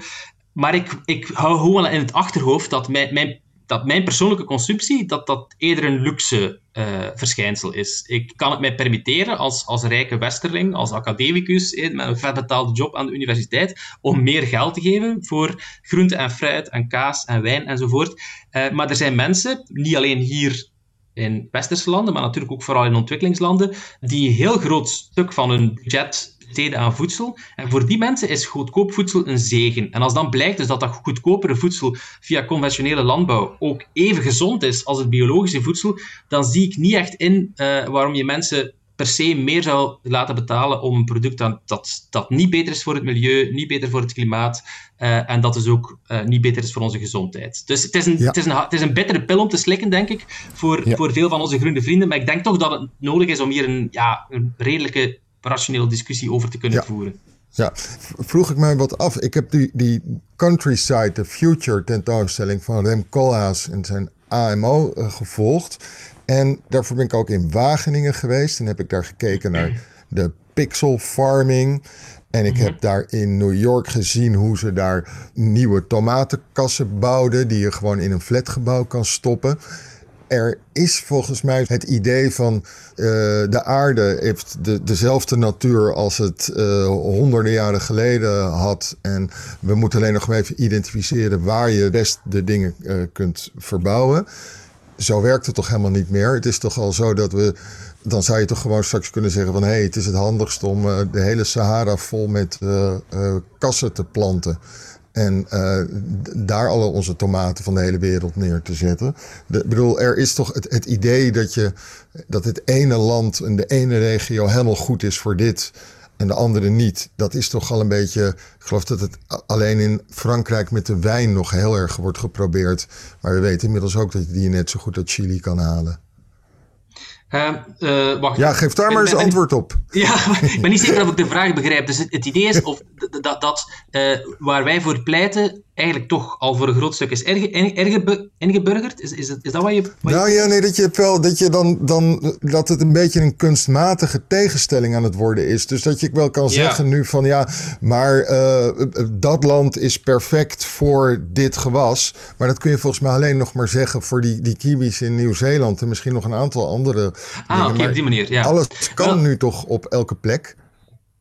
Maar ik, ik hou gewoon in het achterhoofd dat mijn, mijn, dat mijn persoonlijke consumptie dat dat eerder een luxe uh, verschijnsel is. Ik kan het mij permitteren als, als rijke westerling, als academicus, eh, met een vetbetaalde job aan de universiteit, om meer geld te geven voor groente en fruit en kaas en wijn enzovoort. Uh, maar er zijn mensen, niet alleen hier in westerse landen, maar natuurlijk ook vooral in ontwikkelingslanden, die een heel groot stuk van hun budget besteden aan voedsel. En voor die mensen is goedkoop voedsel een zegen. En als dan blijkt dus dat dat goedkopere voedsel via conventionele landbouw ook even gezond is als het biologische voedsel, dan zie ik niet echt in uh, waarom je mensen per se meer zou laten betalen om een product dat, dat, dat niet beter is voor het milieu, niet beter voor het klimaat uh, en dat dus ook uh, niet beter is voor onze gezondheid. Dus het is, een, ja. het, is een, het is een bittere pil om te slikken, denk ik, voor, ja. voor veel van onze groene vrienden. Maar ik denk toch dat het nodig is om hier een, ja, een redelijke rationele discussie over te kunnen ja. voeren. Ja, vroeg ik mij wat af. Ik heb die, die Countryside, de Future tentoonstelling van Rem Koolhaas en zijn AMO uh, gevolgd. En daarvoor ben ik ook in Wageningen geweest. En heb ik daar gekeken naar de pixel farming. En ik heb daar in New York gezien hoe ze daar nieuwe tomatenkassen bouwden. Die je gewoon in een flatgebouw kan stoppen. Er is volgens mij het idee van uh, de aarde heeft de, dezelfde natuur als het uh, honderden jaren geleden had. En we moeten alleen nog even identificeren waar je best de dingen uh, kunt verbouwen zo werkt het toch helemaal niet meer. Het is toch al zo dat we. Dan zou je toch gewoon straks kunnen zeggen van hé, hey, het is het handigst om de hele Sahara vol met kassen te planten. En daar alle onze tomaten van de hele wereld neer te zetten. Ik bedoel, er is toch het, het idee dat, je, dat het ene land en de ene regio helemaal goed is voor dit en de andere niet. Dat is toch al een beetje. Ik geloof dat het alleen in Frankrijk met de wijn nog heel erg wordt geprobeerd. Maar we weten inmiddels ook dat je die net zo goed uit Chili kan halen. Uh, uh, wacht. Ja, geef daar maar eens antwoord op. Ja, ik ben niet zeker of ik de vraag begrijp. Dus het, het idee is of dat, dat uh, waar wij voor pleiten eigenlijk toch al voor een groot stuk is ingeburgerd? Is, is, is dat wat je... Wat nou ja, nee, dat je, wel, dat, je dan, dan, dat het een beetje een kunstmatige tegenstelling aan het worden is. Dus dat je wel kan zeggen ja. nu van ja, maar uh, dat land is perfect voor dit gewas. Maar dat kun je volgens mij alleen nog maar zeggen voor die, die kiwis in Nieuw-Zeeland en misschien nog een aantal andere Ah, oké, okay, op die manier, ja. Alles kan wel, nu toch op elke plek?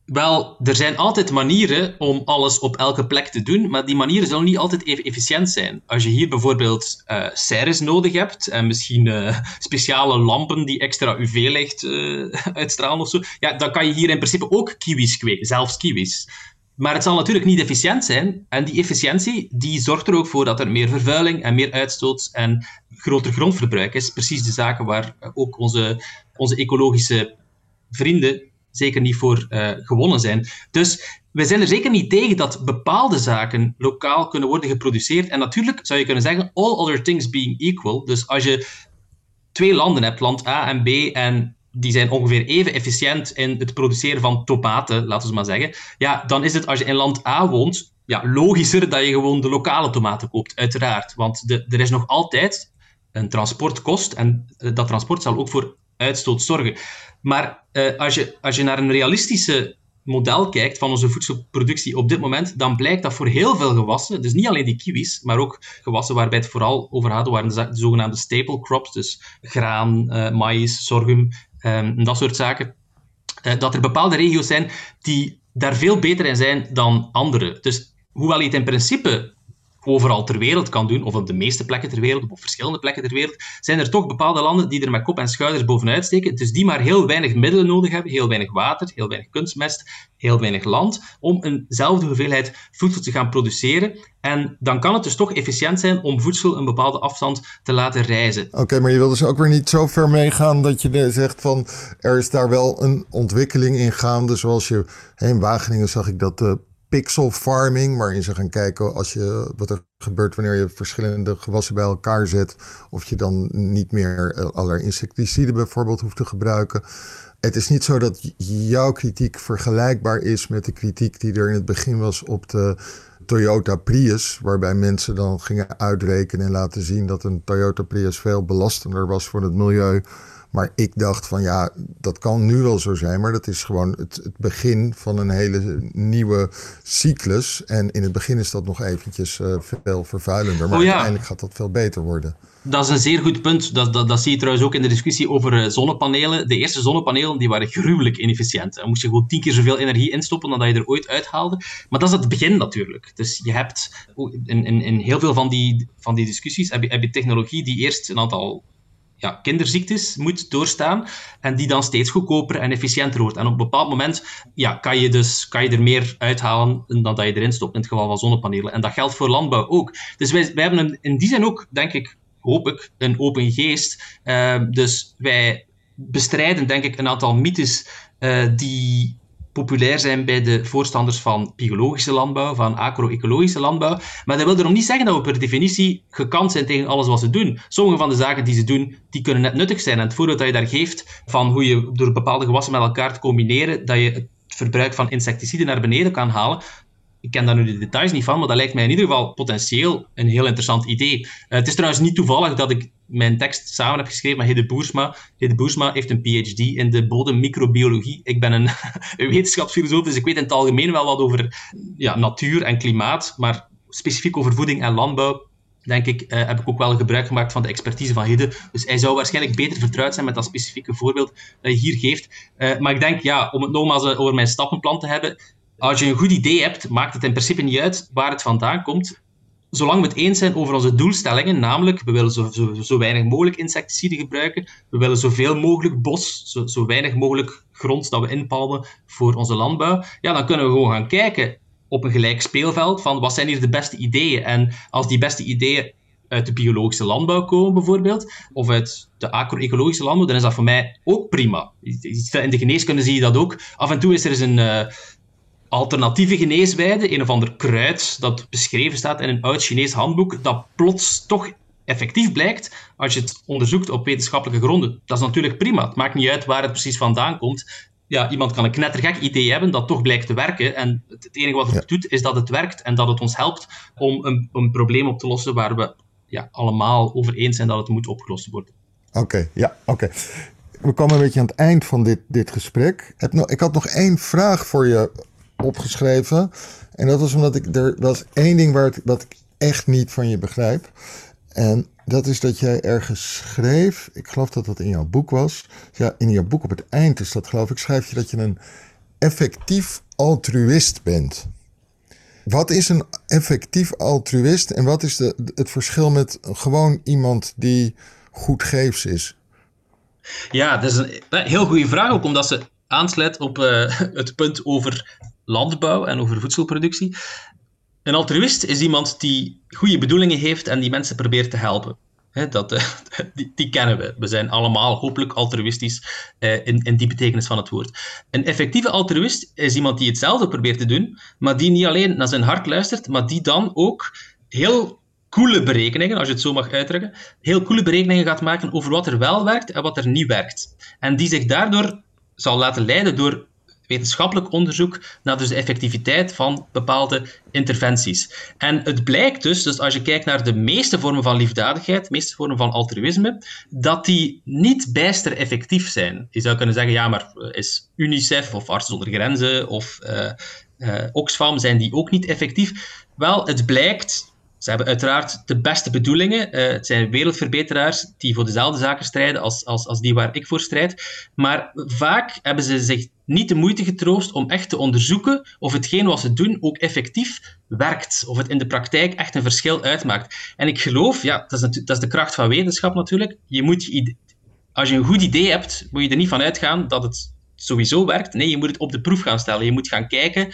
Wel, er zijn altijd manieren om alles op elke plek te doen, maar die manieren zullen niet altijd even efficiënt zijn. Als je hier bijvoorbeeld uh, serres nodig hebt en misschien uh, speciale lampen die extra UV-licht uh, uitstralen of zo, ja, dan kan je hier in principe ook kiwis kweken, zelfs kiwis. Maar het zal natuurlijk niet efficiënt zijn. En die efficiëntie die zorgt er ook voor dat er meer vervuiling en meer uitstoot en groter grondverbruik is. Precies de zaken waar ook onze, onze ecologische vrienden zeker niet voor uh, gewonnen zijn. Dus we zijn er zeker niet tegen dat bepaalde zaken lokaal kunnen worden geproduceerd. En natuurlijk zou je kunnen zeggen, all other things being equal. Dus als je twee landen hebt, land A en B, en die zijn ongeveer even efficiënt in het produceren van tomaten, laten we maar zeggen. Ja, dan is het als je in land A woont, ja, logischer dat je gewoon de lokale tomaten koopt, uiteraard. Want er is nog altijd een transportkost en dat transport zal ook voor uitstoot zorgen. Maar uh, als, je, als je naar een realistische model kijkt van onze voedselproductie op dit moment, dan blijkt dat voor heel veel gewassen, dus niet alleen die kiwis, maar ook gewassen waarbij het vooral over gaat, waren de zogenaamde staple crops, dus graan, uh, maïs, sorghum, um, dat soort zaken, uh, dat er bepaalde regio's zijn die daar veel beter in zijn dan andere. Dus hoewel je het in principe overal ter wereld kan doen, of op de meeste plekken ter wereld, of op verschillende plekken ter wereld, zijn er toch bepaalde landen die er met kop en schouders bovenuit steken, dus die maar heel weinig middelen nodig hebben, heel weinig water, heel weinig kunstmest, heel weinig land, om eenzelfde hoeveelheid voedsel te gaan produceren. En dan kan het dus toch efficiënt zijn om voedsel een bepaalde afstand te laten reizen. Oké, maar je wil dus ook weer niet zo ver meegaan dat je zegt van er is daar wel een ontwikkeling in gaande, zoals je in Wageningen zag ik dat de pixel farming, waarin ze gaan kijken als je, wat er gebeurt wanneer je verschillende gewassen bij elkaar zet, of je dan niet meer allerlei insecticiden bijvoorbeeld hoeft te gebruiken. Het is niet zo dat jouw kritiek vergelijkbaar is met de kritiek die er in het begin was op de Toyota Prius, waarbij mensen dan gingen uitrekenen en laten zien dat een Toyota Prius veel belastender was voor het milieu maar ik dacht van ja, dat kan nu wel zo zijn, maar dat is gewoon het, het, begin van een hele nieuwe cyclus. En in het begin is dat nog eventjes uh, veel vervuilender, maar oh ja. uiteindelijk gaat dat veel beter worden. Dat is een zeer goed punt. Dat, dat, dat zie je trouwens ook in de discussie over uh, zonnepanelen. De eerste zonnepanelen die waren gruwelijk inefficiënt. Dan moest je gewoon tien keer zoveel energie instoppen dan dat je er ooit uithaalde. Maar dat is het begin natuurlijk. Dus je hebt in, in, in heel veel van die, van die discussies heb je, heb je technologie die eerst een aantal ja, kinderziektes moet doorstaan en die dan steeds goedkoper en efficiënter wordt. En op een bepaald moment ja, kan, je dus, kan je er meer uithalen dan dat je erin stopt, in het geval van zonnepanelen. En dat geldt voor landbouw ook. Dus wij, wij hebben in die zin ook, denk ik, hoop ik, een open geest. Uh, dus wij bestrijden, denk ik, een aantal mythes uh, die populair zijn bij de voorstanders van biologische landbouw, van agro-ecologische landbouw. Maar dat wil erom niet zeggen dat we per definitie gekant zijn tegen alles wat ze doen. Sommige van de zaken die ze doen, die kunnen net nuttig zijn. En het voorbeeld dat je daar geeft van hoe je door bepaalde gewassen met elkaar te combineren, dat je het verbruik van insecticiden naar beneden kan halen, ik ken daar nu de details niet van, maar dat lijkt mij in ieder geval potentieel een heel interessant idee. Uh, het is trouwens niet toevallig dat ik mijn tekst samen heb geschreven met Hede Boersma. Hede Boersma heeft een PhD in de bodemmicrobiologie. Ik ben een, wetenschapsfilosoof, dus ik weet in het algemeen wel wat over ja, natuur en klimaat, maar specifiek over voeding en landbouw denk ik, uh, heb ik ook wel gebruik gemaakt van de expertise van Hidde. Dus hij zou waarschijnlijk beter vertrouwd zijn met dat specifieke voorbeeld dat je hier geeft. Uh, maar ik denk, ja, om het nogmaals over mijn stappenplan te hebben, als je een goed idee hebt, maakt het in principe niet uit waar het vandaan komt. Zolang we het eens zijn over onze doelstellingen, namelijk we willen zo, zo, weinig mogelijk insecticiden gebruiken, we willen zoveel mogelijk bos, zo, zo weinig mogelijk grond dat we inpalmen voor onze landbouw, ja, dan kunnen we gewoon gaan kijken op een gelijk speelveld van wat zijn hier de beste ideeën. En als die beste ideeën uit de biologische landbouw komen, bijvoorbeeld, of uit de agro-ecologische landbouw, dan is dat voor mij ook prima. In de geneeskunde zie je dat ook. Af en toe is er eens een, uh, alternatieve geneeswijde, een of ander kruid dat beschreven staat in een oud Chinees handboek, dat plots toch effectief blijkt als je het onderzoekt op wetenschappelijke gronden. Dat is natuurlijk prima. Het maakt niet uit waar het precies vandaan komt. Ja, iemand kan een knettergek idee hebben dat toch blijkt te werken. En het enige wat het doet, is dat het werkt en dat het ons helpt om een, een probleem op te lossen waar we ja, allemaal over eens zijn dat het moet opgelost worden. Oké, ja, oké. We komen een beetje aan het eind van dit, dit gesprek. Ik had nog één vraag voor je opgeschreven. En dat was omdat ik er was één ding waar het, wat ik echt niet van je begrijp. En dat is dat jij ergens schreef, ik geloof dat dat in jouw boek was. Ja, in jouw boek op het eind is dat geloof ik, schrijf je dat je een effectief altruïst bent. Wat is een effectief altruïst en wat is de, het verschil met gewoon iemand die goedgeefs is? Ja, dat is een heel goede vraag, ook omdat ze aansluit op uh, het punt over landbouw en over voedselproductie. Een altruïst is iemand die goede bedoelingen heeft en die mensen probeert te helpen. dat, uh, die, kennen we. We zijn allemaal hopelijk altruïstisch uh, in, in die betekenis van het woord. Een effectieve altruïst is iemand die hetzelfde probeert te doen, maar die niet alleen naar zijn hart luistert, maar die dan ook heel coole berekeningen, als je het zo mag uitdrukken, heel coole berekeningen gaat maken over wat er wel werkt en wat er niet werkt. En die zich daardoor zal laten leiden door wetenschappelijk onderzoek naar dus de effectiviteit van bepaalde interventies. En het blijkt dus, dus als je kijkt naar de meeste vormen van liefdadigheid, de meeste vormen van altruïsme, dat die niet bijster effectief zijn. Je zou kunnen zeggen, ja, maar is UNICEF of Artsen zonder Grenzen of uh, uh, Oxfam, zijn die ook niet effectief? Wel, het blijkt ze hebben uiteraard de beste bedoelingen. Het zijn wereldverbeteraars die voor dezelfde zaken strijden als, als, als die waar ik voor strijd. Maar vaak hebben ze zich niet de moeite getroost om echt te onderzoeken of hetgeen wat ze doen ook effectief werkt. Of het in de praktijk echt een verschil uitmaakt. En ik geloof, ja, dat is, dat is de kracht van wetenschap natuurlijk. Je moet als je een goed idee hebt, moet je er niet van uitgaan dat het sowieso werkt. Nee, je moet het op de proef gaan stellen. Je moet gaan kijken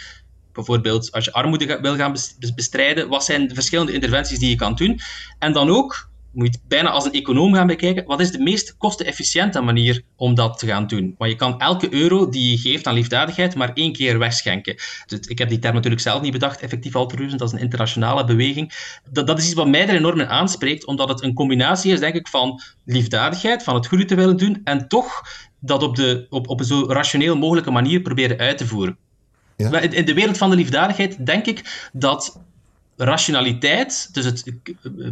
bijvoorbeeld als je armoede wil gaan bestrijden, wat zijn de verschillende interventies die je kan doen? En dan ook, moet je het bijna als een econoom gaan bekijken, wat is de meest kostenefficiënte manier om dat te gaan doen? Want je kan elke euro die je geeft aan liefdadigheid maar één keer wegschenken. Dus ik heb die term natuurlijk zelf niet bedacht, effectief altruïsme, dat is een internationale beweging. Dat, dat is iets wat mij er enorm in aanspreekt, omdat het een combinatie is, denk ik, van liefdadigheid, van het goede te willen doen, en toch dat op, de, op, op een zo rationeel mogelijke manier proberen uit te voeren. Ja? In de wereld van de liefdadigheid denk ik dat rationaliteit, dus het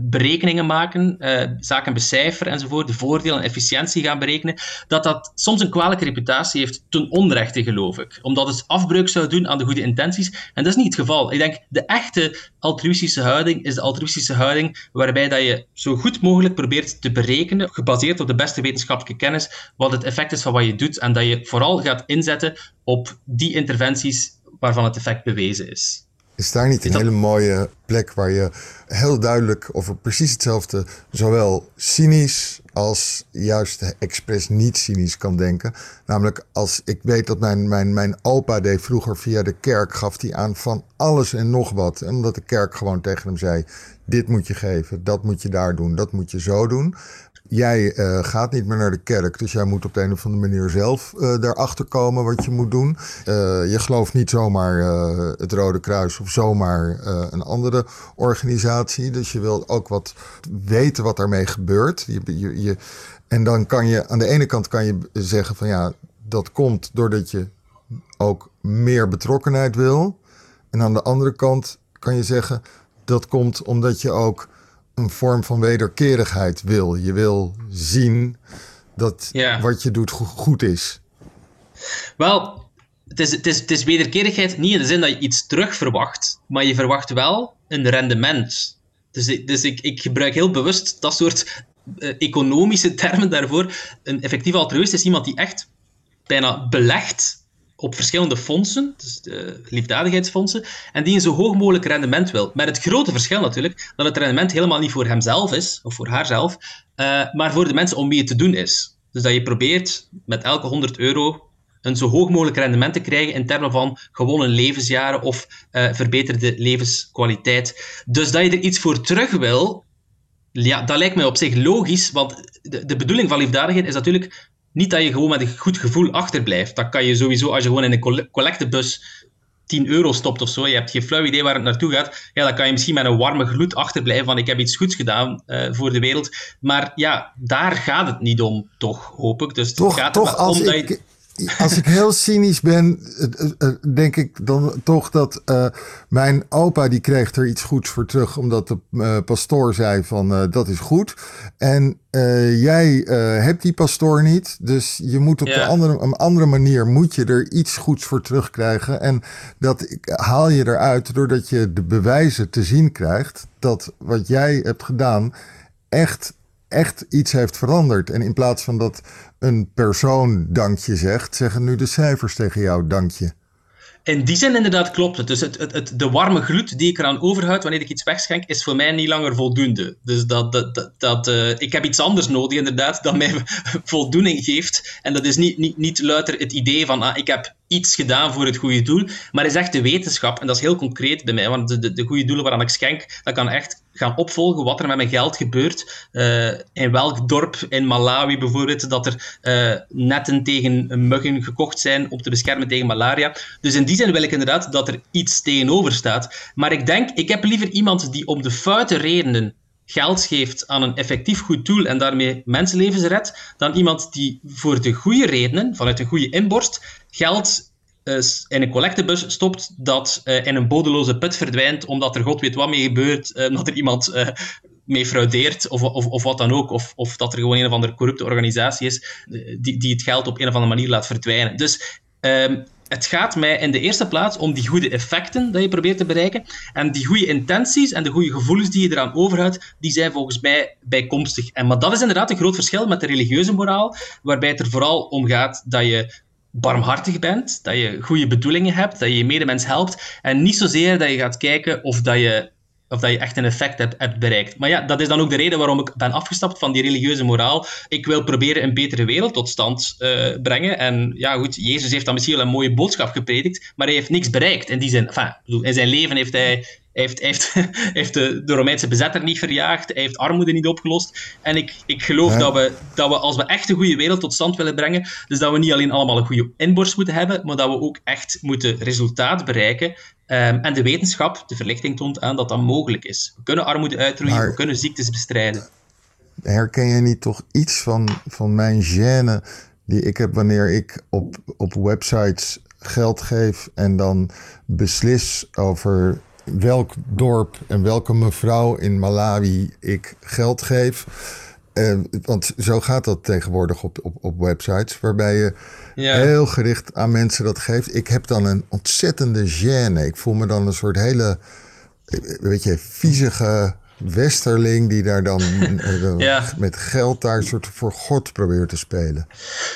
berekeningen maken, uh, zaken becijferen enzovoort, de voordelen en efficiëntie gaan berekenen, dat dat soms een kwalijke reputatie heeft ten onrechte, geloof ik. Omdat het afbreuk zou doen aan de goede intenties. En dat is niet het geval. Ik denk, de echte altruïstische houding is de altruïstische houding waarbij dat je zo goed mogelijk probeert te berekenen, gebaseerd op de beste wetenschappelijke kennis, wat het effect is van wat je doet en dat je vooral gaat inzetten op die interventies waarvan het effect bewezen is. Is daar niet een hele mooie plek waar je heel duidelijk over precies hetzelfde, zowel cynisch als juist expres niet cynisch kan denken? Namelijk, als ik weet dat mijn, mijn, mijn opa deed vroeger via de kerk, gaf hij aan van alles en nog wat. En omdat de kerk gewoon tegen hem zei: dit moet je geven, dat moet je daar doen, dat moet je zo doen jij uh, gaat niet meer naar de kerk, dus jij moet op de een of andere manier zelf uh, daarachter komen wat je moet doen. Uh, je gelooft niet zomaar het Rode Kruis of zomaar een andere organisatie. Dus je wil ook wat weten wat daarmee gebeurt. Je, je, en dan kan je aan de ene kant kan je zeggen van ja, dat komt doordat je ook meer betrokkenheid wil. En aan de andere kant kan je zeggen dat komt omdat je ook een vorm van wederkerigheid wil. Je wil zien dat wat je doet goed is. Wel, het is, het, is, het is wederkerigheid niet in de zin dat je iets terug verwacht, maar je verwacht wel een rendement. Dus, dus ik, ik gebruik heel bewust dat soort uh, economische termen daarvoor. Een effectief altruïst is iemand die echt bijna belegt op verschillende fondsen, dus de liefdadigheidsfondsen, en die een zo hoog mogelijk rendement wil. Met het grote verschil natuurlijk, dat het rendement helemaal niet voor hemzelf is, of voor haarzelf, uh, maar voor de mensen om wie het te doen is. Dus dat je probeert met elke 100 euro een zo hoog mogelijk rendement te krijgen in termen van gewonnen levensjaren of uh, verbeterde levenskwaliteit. Dus dat je er iets voor terug wil, ja, dat lijkt mij op zich logisch, want de, de bedoeling van liefdadigheid is natuurlijk niet dat je gewoon met een goed gevoel achterblijft. Dat kan je sowieso als je gewoon in een collectebus 10 euro stopt of zo. Je hebt geen flauw idee waar het naartoe gaat. Ja, dan kan je misschien met een warme gloed achterblijven van ik heb iets goeds gedaan uh, voor de wereld. Maar ja, daar gaat het niet om, toch, hoop ik. Dus toch, het gaat toch, om ik... dat je als ik heel cynisch ben, denk ik dan toch dat uh, mijn opa die kreeg er iets goeds voor terug, omdat de uh, pastoor zei van uh, dat is goed. En jij hebt die pastoor niet, dus je moet op de andere, een andere manier moet je er iets goeds voor terugkrijgen. En dat haal je eruit doordat je de bewijzen te zien krijgt dat wat jij hebt gedaan echt echt iets heeft veranderd. En in plaats van dat een persoon dankje zegt, zeggen nu de cijfers tegen jou dankje. In die zin inderdaad klopt het. Dus het, het, de warme gloed die ik eraan overhoud wanneer ik iets wegschenk, is voor mij niet langer voldoende. Dus dat, dat, dat, uh, ik heb iets anders nodig inderdaad, dat mij voldoening geeft. En dat is niet, niet, niet luider het idee van, ah, ik heb iets gedaan voor het goede doel, maar is echt de wetenschap, en dat is heel concreet bij mij, want de, de, de goede doelen waaraan ik schenk, dat kan echt gaan opvolgen wat er met mijn geld gebeurt. Uh, in welk dorp in Malawi bijvoorbeeld, dat er uh, netten tegen muggen gekocht zijn om te beschermen tegen malaria. Dus in die zin wil ik inderdaad dat er iets tegenover staat. Maar ik denk, ik heb liever iemand die om de foute redenen geld geeft aan een effectief goed doel en daarmee mensenlevens redt, dan iemand die voor de goede redenen, vanuit een goede inborst, geld in een collectebus stopt dat uh, in een bodeloze put verdwijnt omdat er god weet wat mee gebeurt, uh, omdat er iemand mee fraudeert of, of, of wat dan ook, of, of dat er gewoon een of andere corrupte organisatie is die, die het geld op een of andere manier laat verdwijnen. Dus um, het gaat mij in de eerste plaats om die goede effecten dat je probeert te bereiken. En die goede intenties en de goede gevoelens die je eraan overhoudt, die zijn volgens mij bijkomstig. En, maar dat is inderdaad een groot verschil met de religieuze moraal, waarbij het er vooral om gaat dat je barmhartig bent, dat je goede bedoelingen hebt, dat je je medemens helpt. En niet zozeer dat je gaat kijken of dat je of dat je echt een effect hebt, bereikt. Maar ja, dat is dan ook de reden waarom ik ben afgestapt van die religieuze moraal. Ik wil proberen een betere wereld tot stand uh, brengen. En ja, goed, Jezus heeft dan misschien wel een mooie boodschap gepredikt, maar hij heeft niks bereikt. In die zin, enfin, in zijn leven heeft hij heeft, heeft, heeft de, de, Romeinse bezetter niet verjaagd. Hij heeft armoede niet opgelost. En ik, ik geloof dat, we, dat we, als we echt een goede wereld tot stand willen brengen, dus dat we niet alleen allemaal een goede inborst moeten hebben, maar dat we ook echt moeten resultaat bereiken. Um, en de wetenschap, de verlichting toont aan dat dat mogelijk is. We kunnen armoede uitroeien, we kunnen ziektes bestrijden. Herken je niet toch iets van, van mijn gêne die ik heb wanneer ik op, op websites geld geef en dan beslis over welk dorp en welke mevrouw in Malawi ik geld geef. Uh, want zo gaat dat tegenwoordig op, op, op websites, waarbij je heel gericht aan mensen dat geeft. Ik heb dan een ontzettende gêne. Ik voel me dan een soort hele, weet je, viezige westerling die daar dan eh, met geld daar een soort voor God probeert te spelen.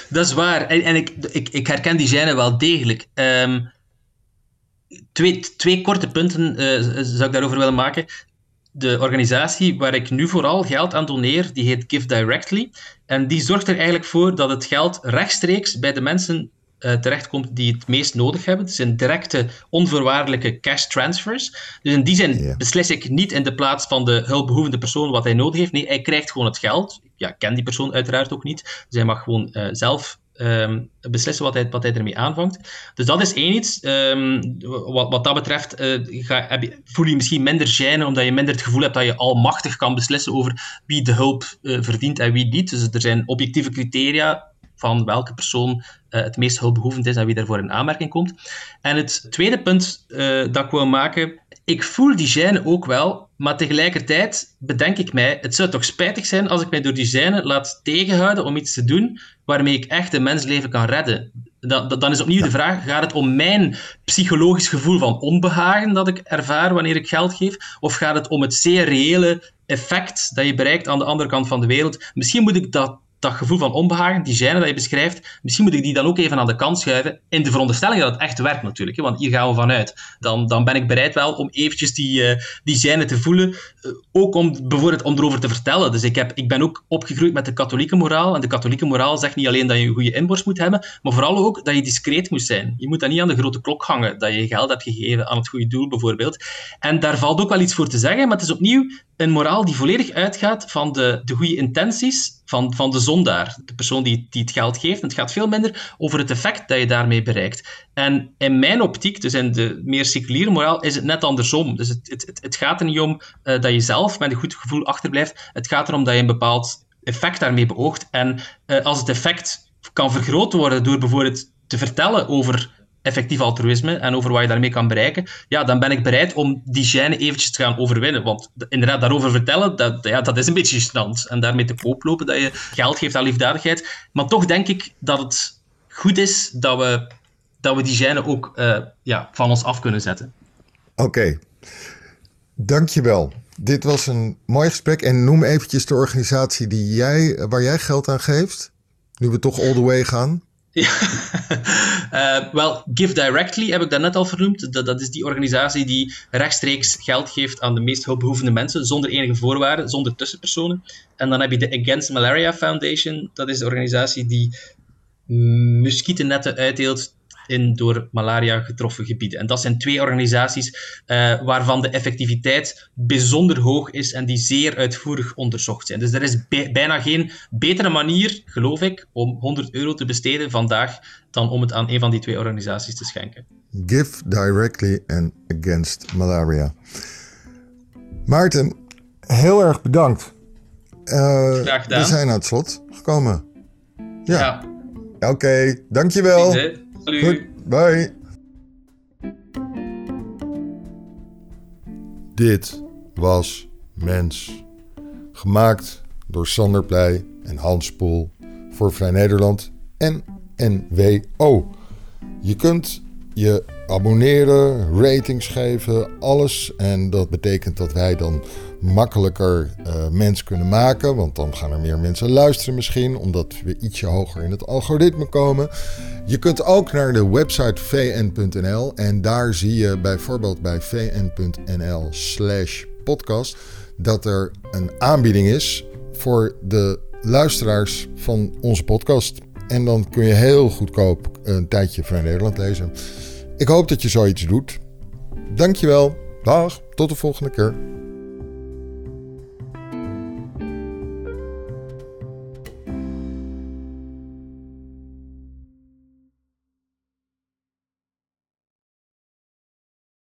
Dat is waar. En, en ik, ik, ik herken die gêne wel degelijk. Um, twee, twee korte punten uh, zou ik daarover willen maken. De organisatie waar ik nu vooral geld aan doneer, die heet Give Directly. En die zorgt er eigenlijk voor dat het geld rechtstreeks bij de mensen uh, terechtkomt die het meest nodig hebben. Het zijn directe, onvoorwaardelijke cash transfers. Dus in die zin beslis ik niet in de plaats van de hulpbehoevende persoon wat hij nodig heeft. Nee, hij krijgt gewoon het geld. Ja, ik ken die persoon uiteraard ook niet. Dus hij mag gewoon uh, zelf um, beslissen wat hij, wat hij ermee aanvangt. Dus dat is één iets. Um, wat, wat dat betreft uh, ga, heb je, voel je misschien minder gêne, omdat je minder het gevoel hebt dat je almachtig kan beslissen over wie de hulp uh, verdient en wie niet. Dus er zijn objectieve criteria van welke persoon uh, het meest hulpbehoevend is en wie daarvoor in aanmerking komt. En het tweede punt dat ik wil maken, ik voel die gêne ook wel, maar tegelijkertijd bedenk ik mij, het zou toch spijtig zijn als ik mij door die gêne laat tegenhouden om iets te doen waarmee ik echt een mensleven kan redden. dan is opnieuw de vraag, gaat het om mijn psychologisch gevoel van onbehagen dat ik ervaar wanneer ik geld geef, of gaat het om het zeer reële effect dat je bereikt aan de andere kant van de wereld? Misschien moet ik dat dat gevoel van onbehagen, die gêne dat je beschrijft, misschien moet ik die dan ook even aan de kant schuiven, in de veronderstelling dat het echt werkt natuurlijk, hè, want hier gaan we vanuit. Dan, dan ben ik bereid wel om eventjes die, uh, die te voelen, uh, ook om bijvoorbeeld om erover te vertellen. Dus ik, heb, ik ben ook opgegroeid met de katholieke moraal, en de katholieke moraal zegt niet alleen dat je een goede inborst moet hebben, maar vooral ook dat je discreet moet zijn. Je moet dan niet aan de grote klok hangen, dat je geld hebt gegeven aan het goede doel bijvoorbeeld. En daar valt ook wel iets voor te zeggen, maar het is opnieuw een moraal die volledig uitgaat van de, de goede intenties van, van de zondaar, de persoon die, die het geld geeft. Het gaat veel minder over het effect dat je daarmee bereikt. En in mijn optiek, dus in de meer seculiere moraal, is het net andersom. Dus het, het, het gaat er niet om uh, dat je zelf met een goed gevoel achterblijft. Het gaat erom dat je een bepaald effect daarmee beoogt. En uh, als het effect kan vergroot worden door bijvoorbeeld te vertellen over effectief altruïsme en over wat je daarmee kan bereiken, ja, dan ben ik bereid om die gêne eventjes te gaan overwinnen. Want inderdaad, daarover vertellen, dat, ja, dat is een beetje gênant. En daarmee te koop lopen dat je geld geeft aan liefdadigheid. Maar toch denk ik dat het goed is dat we, dat we die gêne ook uh, ja, van ons af kunnen zetten. Oké, dankjewel. Dit was een mooi gesprek. En noem eventjes de organisatie die jij, waar jij geld aan geeft. Nu we toch all the way gaan. Uh, wel, Give Directly heb ik daarnet al vernoemd. Dat, dat, is die organisatie die rechtstreeks geld geeft aan de meest hulpbehoevende mensen, zonder enige voorwaarden, zonder tussenpersonen. En dan heb je de Against Malaria Foundation. Dat is de organisatie die muskietennetten uitdeelt in door malaria getroffen gebieden. En dat zijn twee organisaties uh, waarvan de effectiviteit bijzonder hoog is en die zeer uitvoerig onderzocht zijn. Dus er is bijna geen betere manier, geloof ik, om 100 euro te besteden vandaag dan om het aan een van die twee organisaties te schenken. Give directly and against malaria. Maarten, heel erg bedankt. Uh, Graag gedaan. We zijn aan het slot gekomen. Ja. ja. Oké, okay, dankjewel. Goed, bye. Dit was Mens. Gemaakt door Sander Pleij en Hans Poel voor Vrij Nederland en NWO. Je kunt je abonneren, ratings geven, alles. En dat betekent dat wij dan makkelijker uh, mens kunnen maken. Want dan gaan er meer mensen luisteren misschien, omdat we ietsje hoger in het algoritme komen. Je kunt ook naar de website vn.nl en daar zie je bijvoorbeeld bij vn.nl slash podcast dat er een aanbieding is voor de luisteraars van onze podcast. En dan kun je heel goedkoop een tijdje van Nederland lezen. Ik hoop dat je zoiets doet. Dankjewel. Dag, tot de volgende keer.